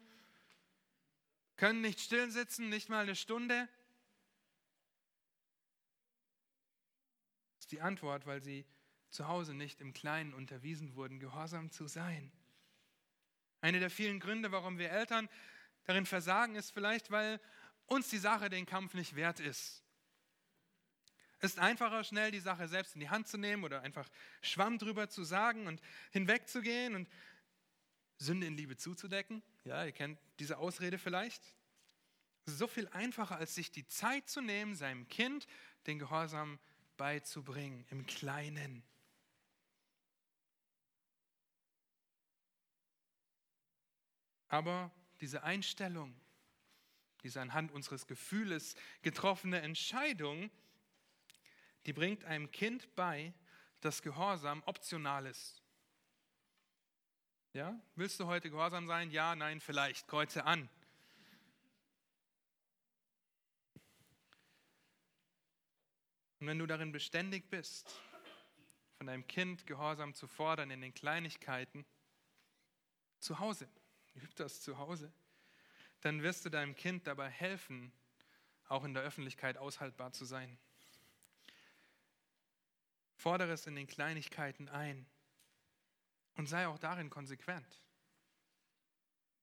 können nicht still sitzen, nicht mal eine Stunde. Das ist die Antwort, weil sie zu Hause nicht im Kleinen unterwiesen wurden, gehorsam zu sein. Eine der vielen Gründe, warum wir Eltern darin versagen, ist vielleicht, weil uns die Sache den Kampf nicht wert ist. Es ist einfacher, schnell die Sache selbst in die Hand zu nehmen oder einfach Schwamm drüber zu sagen und hinwegzugehen und Sünde in Liebe zuzudecken. Ja, ihr kennt diese Ausrede vielleicht. So viel einfacher, als sich die Zeit zu nehmen, seinem Kind den Gehorsam beizubringen, im Kleinen. Aber diese Einstellung, diese anhand unseres Gefühles getroffene Entscheidung, die bringt einem Kind bei, dass Gehorsam optional ist. Ja? Willst du heute gehorsam sein? Ja, nein, vielleicht. Kreuze an. Und wenn du darin beständig bist, von deinem Kind Gehorsam zu fordern in den Kleinigkeiten, zu Hause, üb das zu Hause, dann wirst du deinem Kind dabei helfen, auch in der Öffentlichkeit aushaltbar zu sein. Fordere es in den Kleinigkeiten ein und sei auch darin konsequent.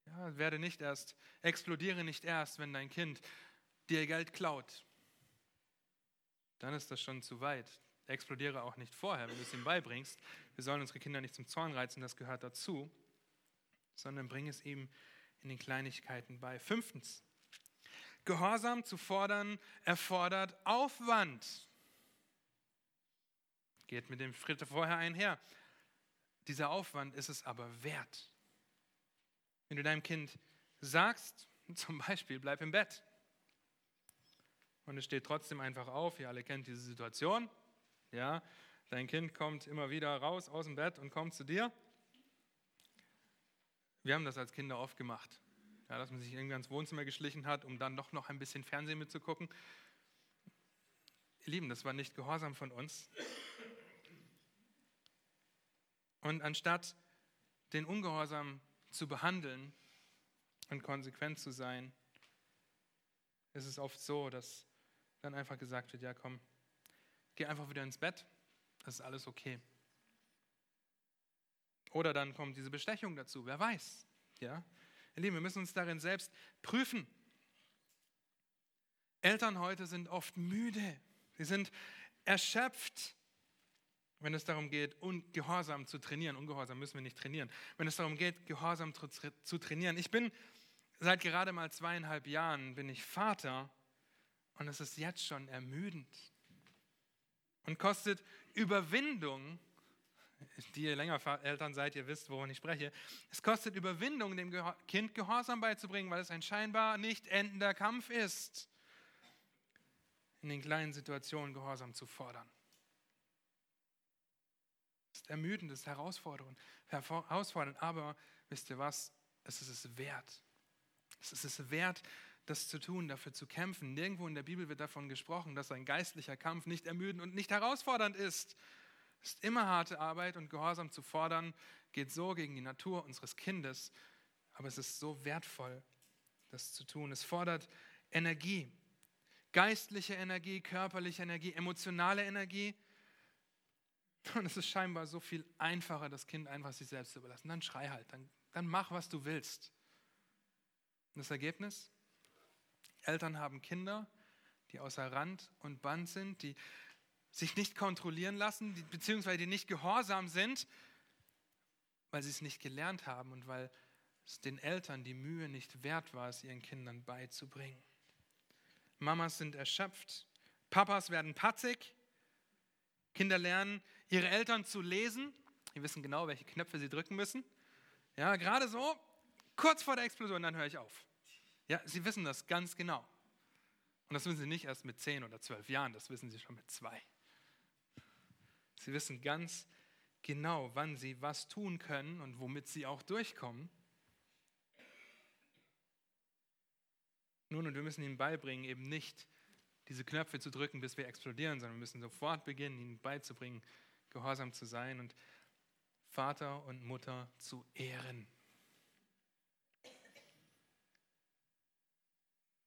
Ja, werde nicht erst, explodiere nicht erst, wenn dein Kind dir Geld klaut. Dann ist das schon zu weit. Explodiere auch nicht vorher, wenn du es ihm beibringst. Wir sollen unsere Kinder nicht zum Zorn reizen, das gehört dazu, sondern bring es ihm in den Kleinigkeiten bei. Fünftens, Gehorsam zu fordern erfordert Aufwand. Geht mit dem Schritt vorher einher. Dieser Aufwand ist es aber wert. Wenn du deinem Kind sagst, zum Beispiel, bleib im Bett, und es steht trotzdem einfach auf, ihr alle kennt diese Situation, ja, dein Kind kommt immer wieder raus aus dem Bett und kommt zu dir. Wir haben das als Kinder oft gemacht, ja, dass man sich irgendwie ans Wohnzimmer geschlichen hat, um dann doch noch ein bisschen Fernsehen mitzugucken. Ihr Lieben, das war nicht gehorsam von uns. Und anstatt den Ungehorsam zu behandeln und konsequent zu sein, ist es oft so, dass dann einfach gesagt wird, ja komm, geh einfach wieder ins Bett, das ist alles okay. Oder dann kommt diese Bestechung dazu, wer weiß. Ja? Ihr Lieben, wir müssen uns darin selbst prüfen. Eltern heute sind oft müde, sie sind erschöpft wenn es darum geht, Gehorsam zu trainieren. Ungehorsam müssen wir nicht trainieren. Wenn es darum geht, Gehorsam zu trainieren. Ich bin seit gerade mal zweieinhalb Jahren bin ich Vater und es ist jetzt schon ermüdend und kostet Überwindung. Die ihr länger Eltern seid, ihr wisst, wovon ich spreche. Es kostet Überwindung, dem Kind Gehorsam beizubringen, weil es ein scheinbar nicht endender Kampf ist, in den kleinen Situationen Gehorsam zu fordern ist ermüdend, es ist herausfordernd, herausfordernd, aber wisst ihr was? Es ist es wert. Es ist es wert, das zu tun, dafür zu kämpfen. Nirgendwo in der Bibel wird davon gesprochen, dass ein geistlicher Kampf nicht ermüdend und nicht herausfordernd ist. Ist immer harte Arbeit und Gehorsam zu fordern, geht so gegen die Natur unseres Kindes, aber es ist so wertvoll, das zu tun. Es fordert Energie, geistliche Energie, körperliche Energie, emotionale Energie. Und es ist scheinbar so viel einfacher, das Kind einfach sich selbst zu überlassen. Dann schrei halt, dann, dann mach, was du willst. Und das Ergebnis? Eltern haben Kinder, die außer Rand und Band sind, die sich nicht kontrollieren lassen, beziehungsweise die nicht gehorsam sind, weil sie es nicht gelernt haben und weil es den Eltern die Mühe nicht wert war, es ihren Kindern beizubringen. Mamas sind erschöpft, Papas werden patzig, Kinder lernen, ihre Eltern zu lesen. Die wissen genau, welche Knöpfe sie drücken müssen. Ja, gerade so, kurz vor der Explosion, dann höre ich auf. Ja, sie wissen das ganz genau. Und das wissen sie nicht erst mit zehn oder zwölf Jahren, das wissen sie schon mit zwei. Sie wissen ganz genau, wann sie was tun können und womit sie auch durchkommen. Nun, und wir müssen ihnen beibringen, eben nicht diese Knöpfe zu drücken, bis wir explodieren, sondern wir müssen sofort beginnen, ihnen beizubringen, gehorsam zu sein und Vater und Mutter zu ehren.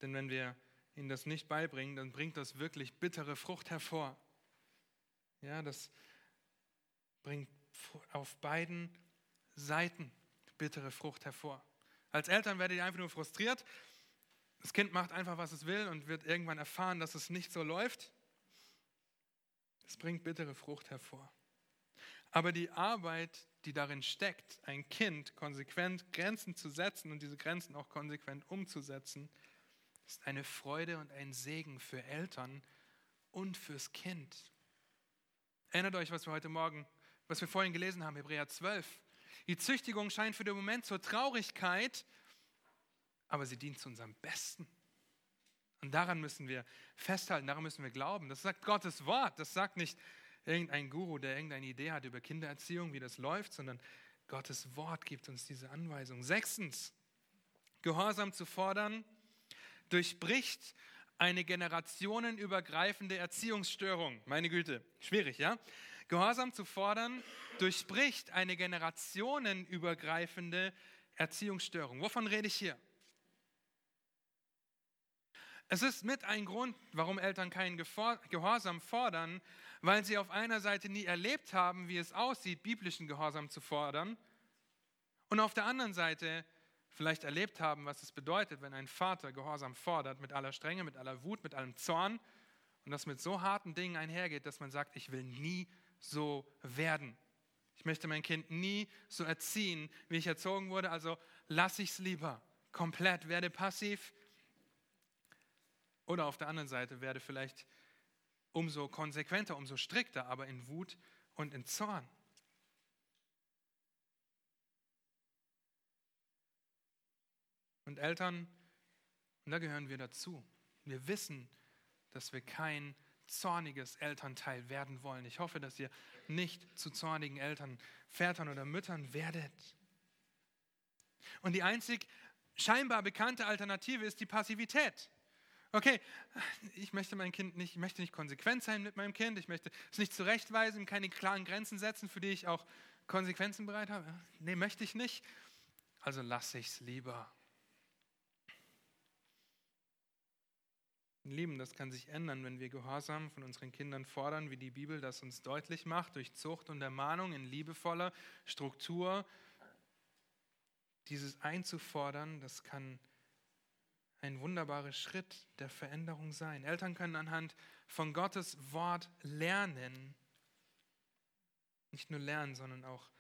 Denn wenn wir ihnen das nicht beibringen, dann bringt das wirklich bittere Frucht hervor. Ja, das bringt auf beiden Seiten bittere Frucht hervor. Als Eltern werdet ihr einfach nur frustriert. Das Kind macht einfach, was es will und wird irgendwann erfahren, dass es nicht so läuft. Es bringt bittere Frucht hervor. Aber die Arbeit, die darin steckt, ein Kind konsequent Grenzen zu setzen und diese Grenzen auch konsequent umzusetzen, ist eine Freude und ein Segen für Eltern und fürs Kind. Erinnert euch, was wir heute Morgen, was wir vorhin gelesen haben, Hebräer 12. Die Züchtigung scheint für den Moment zur Traurigkeit, aber sie dient zu unserem Besten. Und daran müssen wir festhalten, daran müssen wir glauben. Das sagt Gottes Wort. Das sagt nicht irgendein Guru, der irgendeine Idee hat über Kindererziehung, wie das läuft, sondern Gottes Wort gibt uns diese Anweisung. Sechstens, Gehorsam zu fordern, durchbricht eine generationenübergreifende Erziehungsstörung. Meine Güte, schwierig, ja? Gehorsam zu fordern, durchbricht eine generationenübergreifende Erziehungsstörung. Wovon rede ich hier? Es ist mit ein Grund, warum Eltern keinen Gehorsam fordern, weil sie auf einer Seite nie erlebt haben, wie es aussieht, biblischen Gehorsam zu fordern, und auf der anderen Seite, vielleicht erlebt haben, was es bedeutet, wenn ein Vater Gehorsam fordert, mit aller Strenge, mit aller Wut, mit allem Zorn und das mit so harten Dingen einhergeht, dass man sagt, ich will nie so werden. Ich möchte mein Kind nie so erziehen, wie ich erzogen wurde, also lasse ich es lieber komplett, werde passiv. Oder auf der anderen Seite werde vielleicht umso konsequenter, umso strikter, aber in Wut und in Zorn. Und Eltern, und da gehören wir dazu. Wir wissen, dass wir kein zorniges Elternteil werden wollen. Ich hoffe, dass ihr nicht zu zornigen Eltern, Vätern oder Müttern werdet. Und die einzig scheinbar bekannte Alternative ist die Passivität. Okay, ich möchte mein Kind nicht, ich möchte nicht konsequent sein mit meinem Kind, ich möchte es nicht zurechtweisen, keine klaren Grenzen setzen, für die ich auch Konsequenzen bereit habe. Nee, möchte ich nicht. Also lasse ich es lieber. Lieben, das kann sich ändern, wenn wir Gehorsam von unseren Kindern fordern, wie die Bibel das uns deutlich macht, durch Zucht und Ermahnung in liebevoller Struktur. Dieses einzufordern, das kann ein wunderbarer Schritt der Veränderung sein. Eltern können anhand von Gottes Wort lernen, nicht nur lernen, sondern auch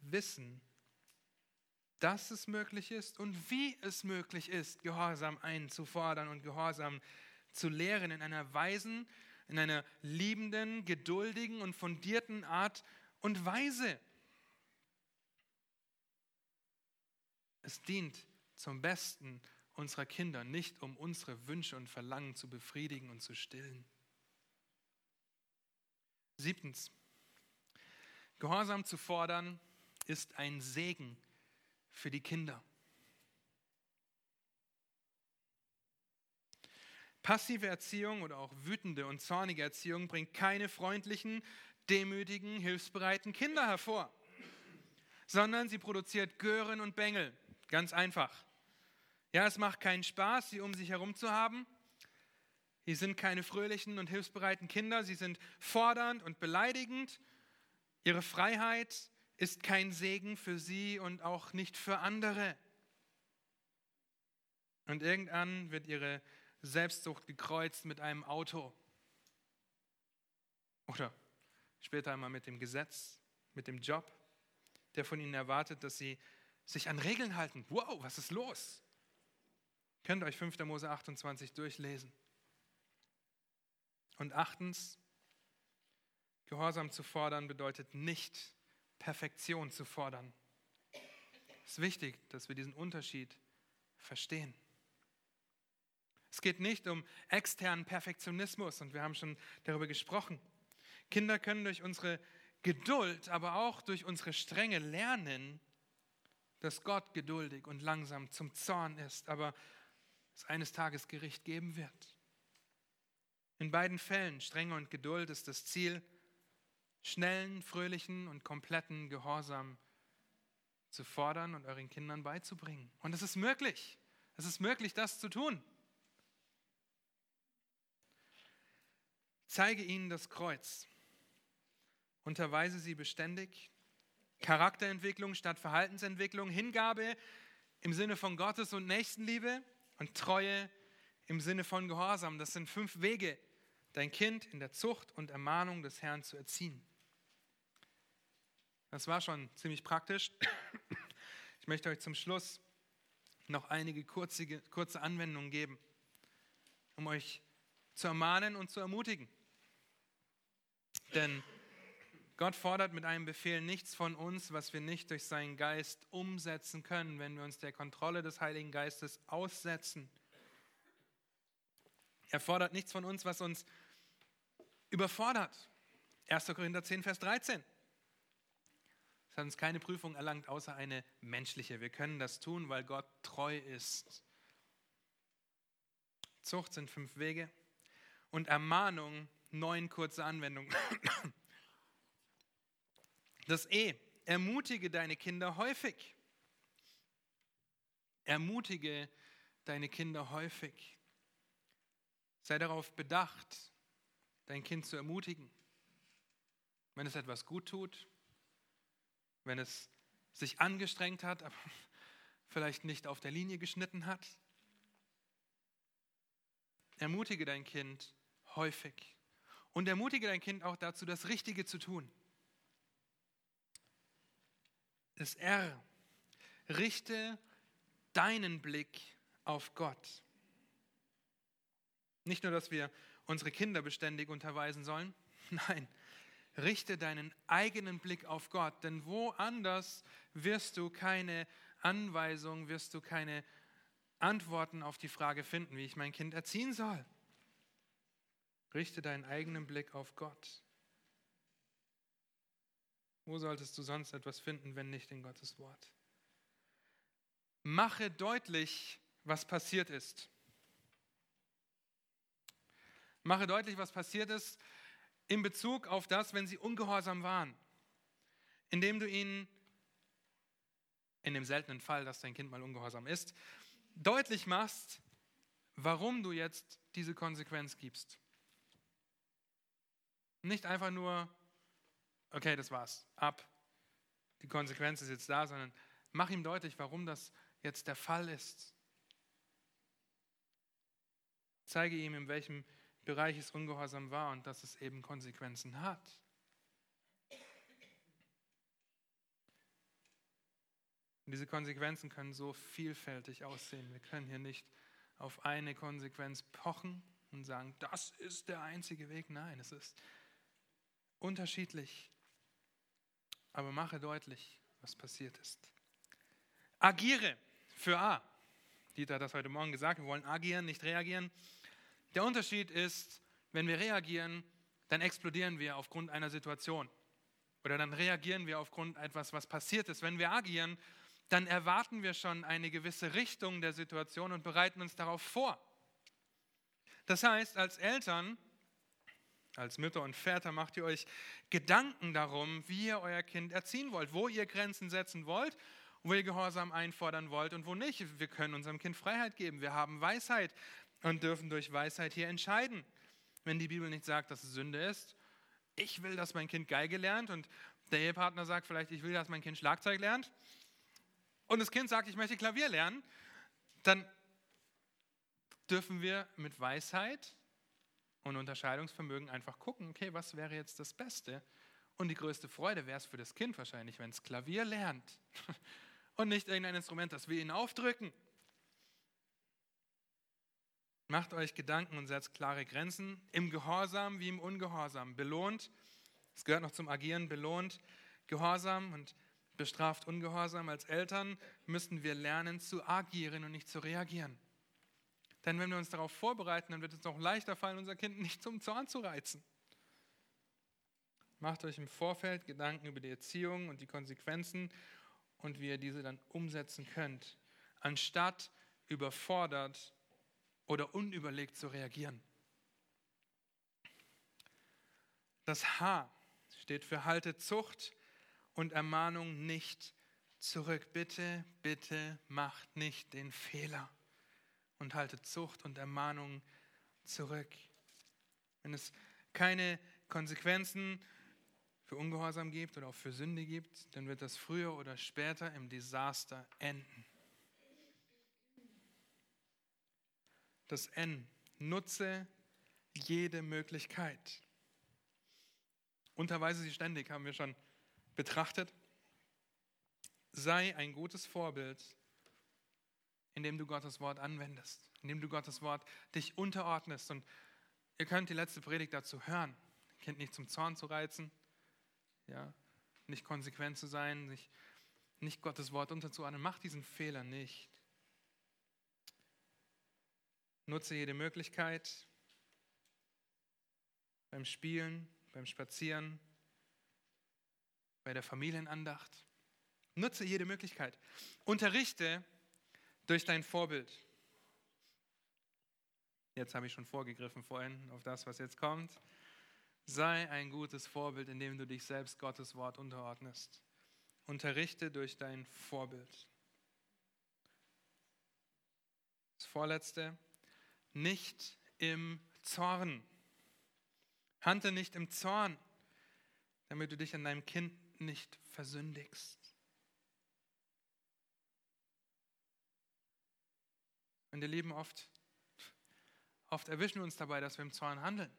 wissen, dass es möglich ist und wie es möglich ist, Gehorsam einzufordern und Gehorsam zu lehren in einer weisen, in einer liebenden, geduldigen und fundierten Art und Weise. Es dient zum Besten unserer Kinder, nicht um unsere Wünsche und Verlangen zu befriedigen und zu stillen. Siebtens, Gehorsam zu fordern ist ein Segen für die Kinder. Passive Erziehung oder auch wütende und zornige Erziehung bringt keine freundlichen, demütigen, hilfsbereiten Kinder hervor, sondern sie produziert Gören und Bengel. Ganz einfach. Ja, es macht keinen Spaß, sie um sich herum zu haben. Sie sind keine fröhlichen und hilfsbereiten Kinder, sie sind fordernd und beleidigend. Ihre Freiheit ist kein Segen für sie und auch nicht für andere. Und irgendwann wird ihre Selbstsucht gekreuzt mit einem Auto. Oder später einmal mit dem Gesetz, mit dem Job, der von ihnen erwartet, dass sie sich an Regeln halten. Wow, was ist los? Könnt ihr euch 5. Mose 28 durchlesen. Und achtens, Gehorsam zu fordern bedeutet nicht Perfektion zu fordern. Es ist wichtig, dass wir diesen Unterschied verstehen. Es geht nicht um externen Perfektionismus und wir haben schon darüber gesprochen. Kinder können durch unsere Geduld, aber auch durch unsere Strenge lernen, dass Gott geduldig und langsam zum Zorn ist, aber es eines Tages Gericht geben wird. In beiden Fällen, Strenge und Geduld, ist das Ziel, schnellen, fröhlichen und kompletten Gehorsam zu fordern und euren Kindern beizubringen. Und es ist möglich. Es ist möglich, das zu tun. Zeige ihnen das Kreuz. Unterweise sie beständig. Charakterentwicklung statt Verhaltensentwicklung. Hingabe im Sinne von Gottes und Nächstenliebe und Treue im Sinne von Gehorsam. Das sind fünf Wege, dein Kind in der Zucht und Ermahnung des Herrn zu erziehen. Das war schon ziemlich praktisch. Ich möchte euch zum Schluss noch einige kurze, kurze Anwendungen geben, um euch zu ermahnen und zu ermutigen. Denn Gott fordert mit einem Befehl nichts von uns, was wir nicht durch seinen Geist umsetzen können, wenn wir uns der Kontrolle des Heiligen Geistes aussetzen. Er fordert nichts von uns, was uns überfordert. 1. Korinther 10, Vers 13. Es hat uns keine Prüfung erlangt, außer eine menschliche. Wir können das tun, weil Gott treu ist. Zucht sind fünf Wege und Ermahnung neun kurze Anwendungen. Das E, ermutige deine Kinder häufig. Ermutige deine Kinder häufig. Sei darauf bedacht, dein Kind zu ermutigen. Wenn es etwas gut tut, wenn es sich angestrengt hat, aber vielleicht nicht auf der Linie geschnitten hat. Ermutige dein Kind häufig und ermutige dein Kind auch dazu, das Richtige zu tun. Das R. Richte deinen Blick auf Gott. Nicht nur, dass wir unsere Kinder beständig unterweisen sollen, nein, richte deinen eigenen Blick auf Gott, denn woanders wirst du keine Anweisung, wirst du keine Antworten auf die Frage finden, wie ich mein Kind erziehen soll. Richte deinen eigenen Blick auf Gott. Wo solltest du sonst etwas finden, wenn nicht in Gottes Wort? Mache deutlich, was passiert ist. Mache deutlich, was passiert ist in Bezug auf das, wenn sie ungehorsam waren, indem du ihnen, in dem seltenen Fall, dass dein Kind mal ungehorsam ist, deutlich machst, warum du jetzt diese Konsequenz gibst. Nicht einfach nur, okay, das war's, ab, die Konsequenz ist jetzt da, sondern mach ihm deutlich, warum das jetzt der Fall ist. Zeige ihm, in welchem Bereich es ungehorsam war und dass es eben Konsequenzen hat. Und diese Konsequenzen können so vielfältig aussehen. Wir können hier nicht auf eine Konsequenz pochen und sagen, das ist der einzige Weg. Nein, es ist unterschiedlich. Aber mache deutlich, was passiert ist. Agiere für A. Dieter hat das heute Morgen gesagt, wir wollen agieren, nicht reagieren. Der Unterschied ist, wenn wir reagieren, dann explodieren wir aufgrund einer Situation. Oder dann reagieren wir aufgrund etwas, was passiert ist. Wenn wir agieren, dann erwarten wir schon eine gewisse Richtung der Situation und bereiten uns darauf vor. Das heißt, als Eltern, als Mütter und Väter macht ihr euch Gedanken darum, wie ihr euer Kind erziehen wollt, wo ihr Grenzen setzen wollt, wo ihr Gehorsam einfordern wollt und wo nicht. Wir können unserem Kind Freiheit geben. Wir haben Weisheit und dürfen durch Weisheit hier entscheiden. Wenn die Bibel nicht sagt, dass es Sünde ist, ich will, dass mein Kind Geige lernt und der Ehepartner sagt vielleicht, ich will, dass mein Kind Schlagzeug lernt und das Kind sagt, ich möchte Klavier lernen, dann dürfen wir mit Weisheit und Unterscheidungsvermögen einfach gucken, okay, was wäre jetzt das Beste? Und die größte Freude wäre es für das Kind wahrscheinlich, wenn es Klavier lernt und nicht irgendein Instrument, das wir ihnen aufdrücken. Macht euch Gedanken und setzt klare Grenzen im Gehorsam wie im Ungehorsam. Belohnt, es gehört noch zum Agieren, belohnt Gehorsam und bestraft Ungehorsam. Als Eltern müssen wir lernen zu agieren und nicht zu reagieren. Denn wenn wir uns darauf vorbereiten, dann wird es noch leichter fallen, unser Kind nicht zum Zorn zu reizen. Macht euch im Vorfeld Gedanken über die Erziehung und die Konsequenzen und wie ihr diese dann umsetzen könnt, anstatt überfordert oder unüberlegt zu reagieren. Das H steht für Halte Zucht und Ermahnung nicht zurück. Bitte, bitte macht nicht den Fehler und haltet Zucht und Ermahnung zurück. Wenn es keine Konsequenzen für Ungehorsam gibt oder auch für Sünde gibt, dann wird das früher oder später im Desaster enden. Das N. Nutze jede Möglichkeit. Unterweise sie ständig, haben wir schon betrachtet. Sei ein gutes Vorbild, indem du Gottes Wort anwendest, indem du Gottes Wort dich unterordnest. Und ihr könnt die letzte Predigt dazu hören. Kind nicht zum Zorn zu reizen, ja, nicht konsequent zu sein, sich nicht Gottes Wort unterzuordnen. Mach diesen Fehler nicht. Nutze jede Möglichkeit beim Spielen, beim Spazieren, bei der Familienandacht. Nutze jede Möglichkeit. Unterrichte durch dein Vorbild. Jetzt habe ich schon vorgegriffen vorhin auf das, was jetzt kommt. Sei ein gutes Vorbild, indem du dich selbst Gottes Wort unterordnest. Unterrichte durch dein Vorbild. Das vorletzte, nicht im Zorn. Hante nicht im Zorn, damit du dich an deinem Kind nicht versündigst. Und ihr Lieben, oft, oft erwischen wir uns dabei, dass wir im Zorn handeln.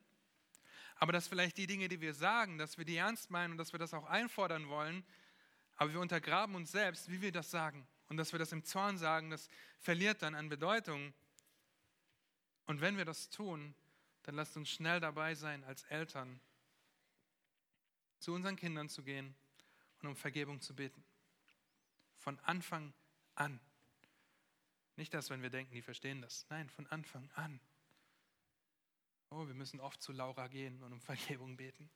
Aber dass vielleicht die Dinge, die wir sagen, dass wir die ernst meinen und dass wir das auch einfordern wollen, aber wir untergraben uns selbst, wie wir das sagen. Und dass wir das im Zorn sagen, das verliert dann an Bedeutung. Und wenn wir das tun, dann lasst uns schnell dabei sein, als Eltern zu unseren Kindern zu gehen und um Vergebung zu beten. Von Anfang an. Nicht das, wenn wir denken, die verstehen das. Nein, von Anfang an. Oh, wir müssen oft zu Laura gehen und um Vergebung beten.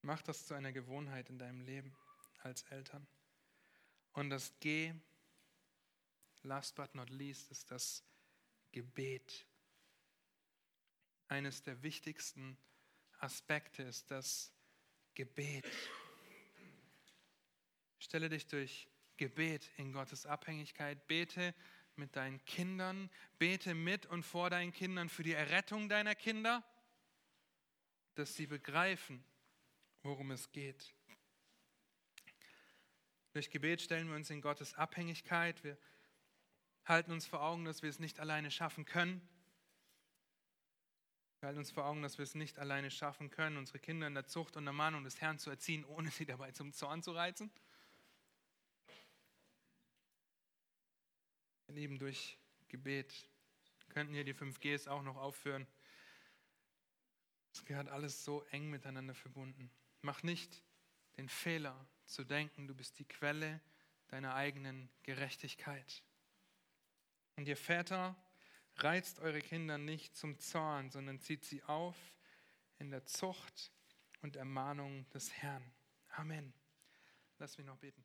Mach das zu einer Gewohnheit in deinem Leben als Eltern. Und das G, last but not least, ist das Gebet. Eines der wichtigsten Aspekte ist das Gebet. Stelle dich durch Gebet in Gottes Abhängigkeit. Bete mit deinen Kindern. Bete mit und vor deinen Kindern für die Errettung deiner Kinder, dass sie begreifen, worum es geht. Durch Gebet stellen wir uns in Gottes Abhängigkeit. Wir halten uns vor Augen, dass wir es nicht alleine schaffen können. Wir halten uns vor Augen, dass wir es nicht alleine schaffen können, unsere Kinder in der Zucht und der Mahnung des Herrn zu erziehen, ohne sie dabei zum Zorn zu reizen. Lieben durch Gebet. Könnten hier die 5Gs auch noch aufführen. Es gehört alles so eng miteinander verbunden. Mach nicht den Fehler zu denken, du bist die Quelle deiner eigenen Gerechtigkeit. Und ihr Väter, reizt eure Kinder nicht zum Zorn, sondern zieht sie auf in der Zucht und Ermahnung des Herrn. Amen. Lass mich noch beten.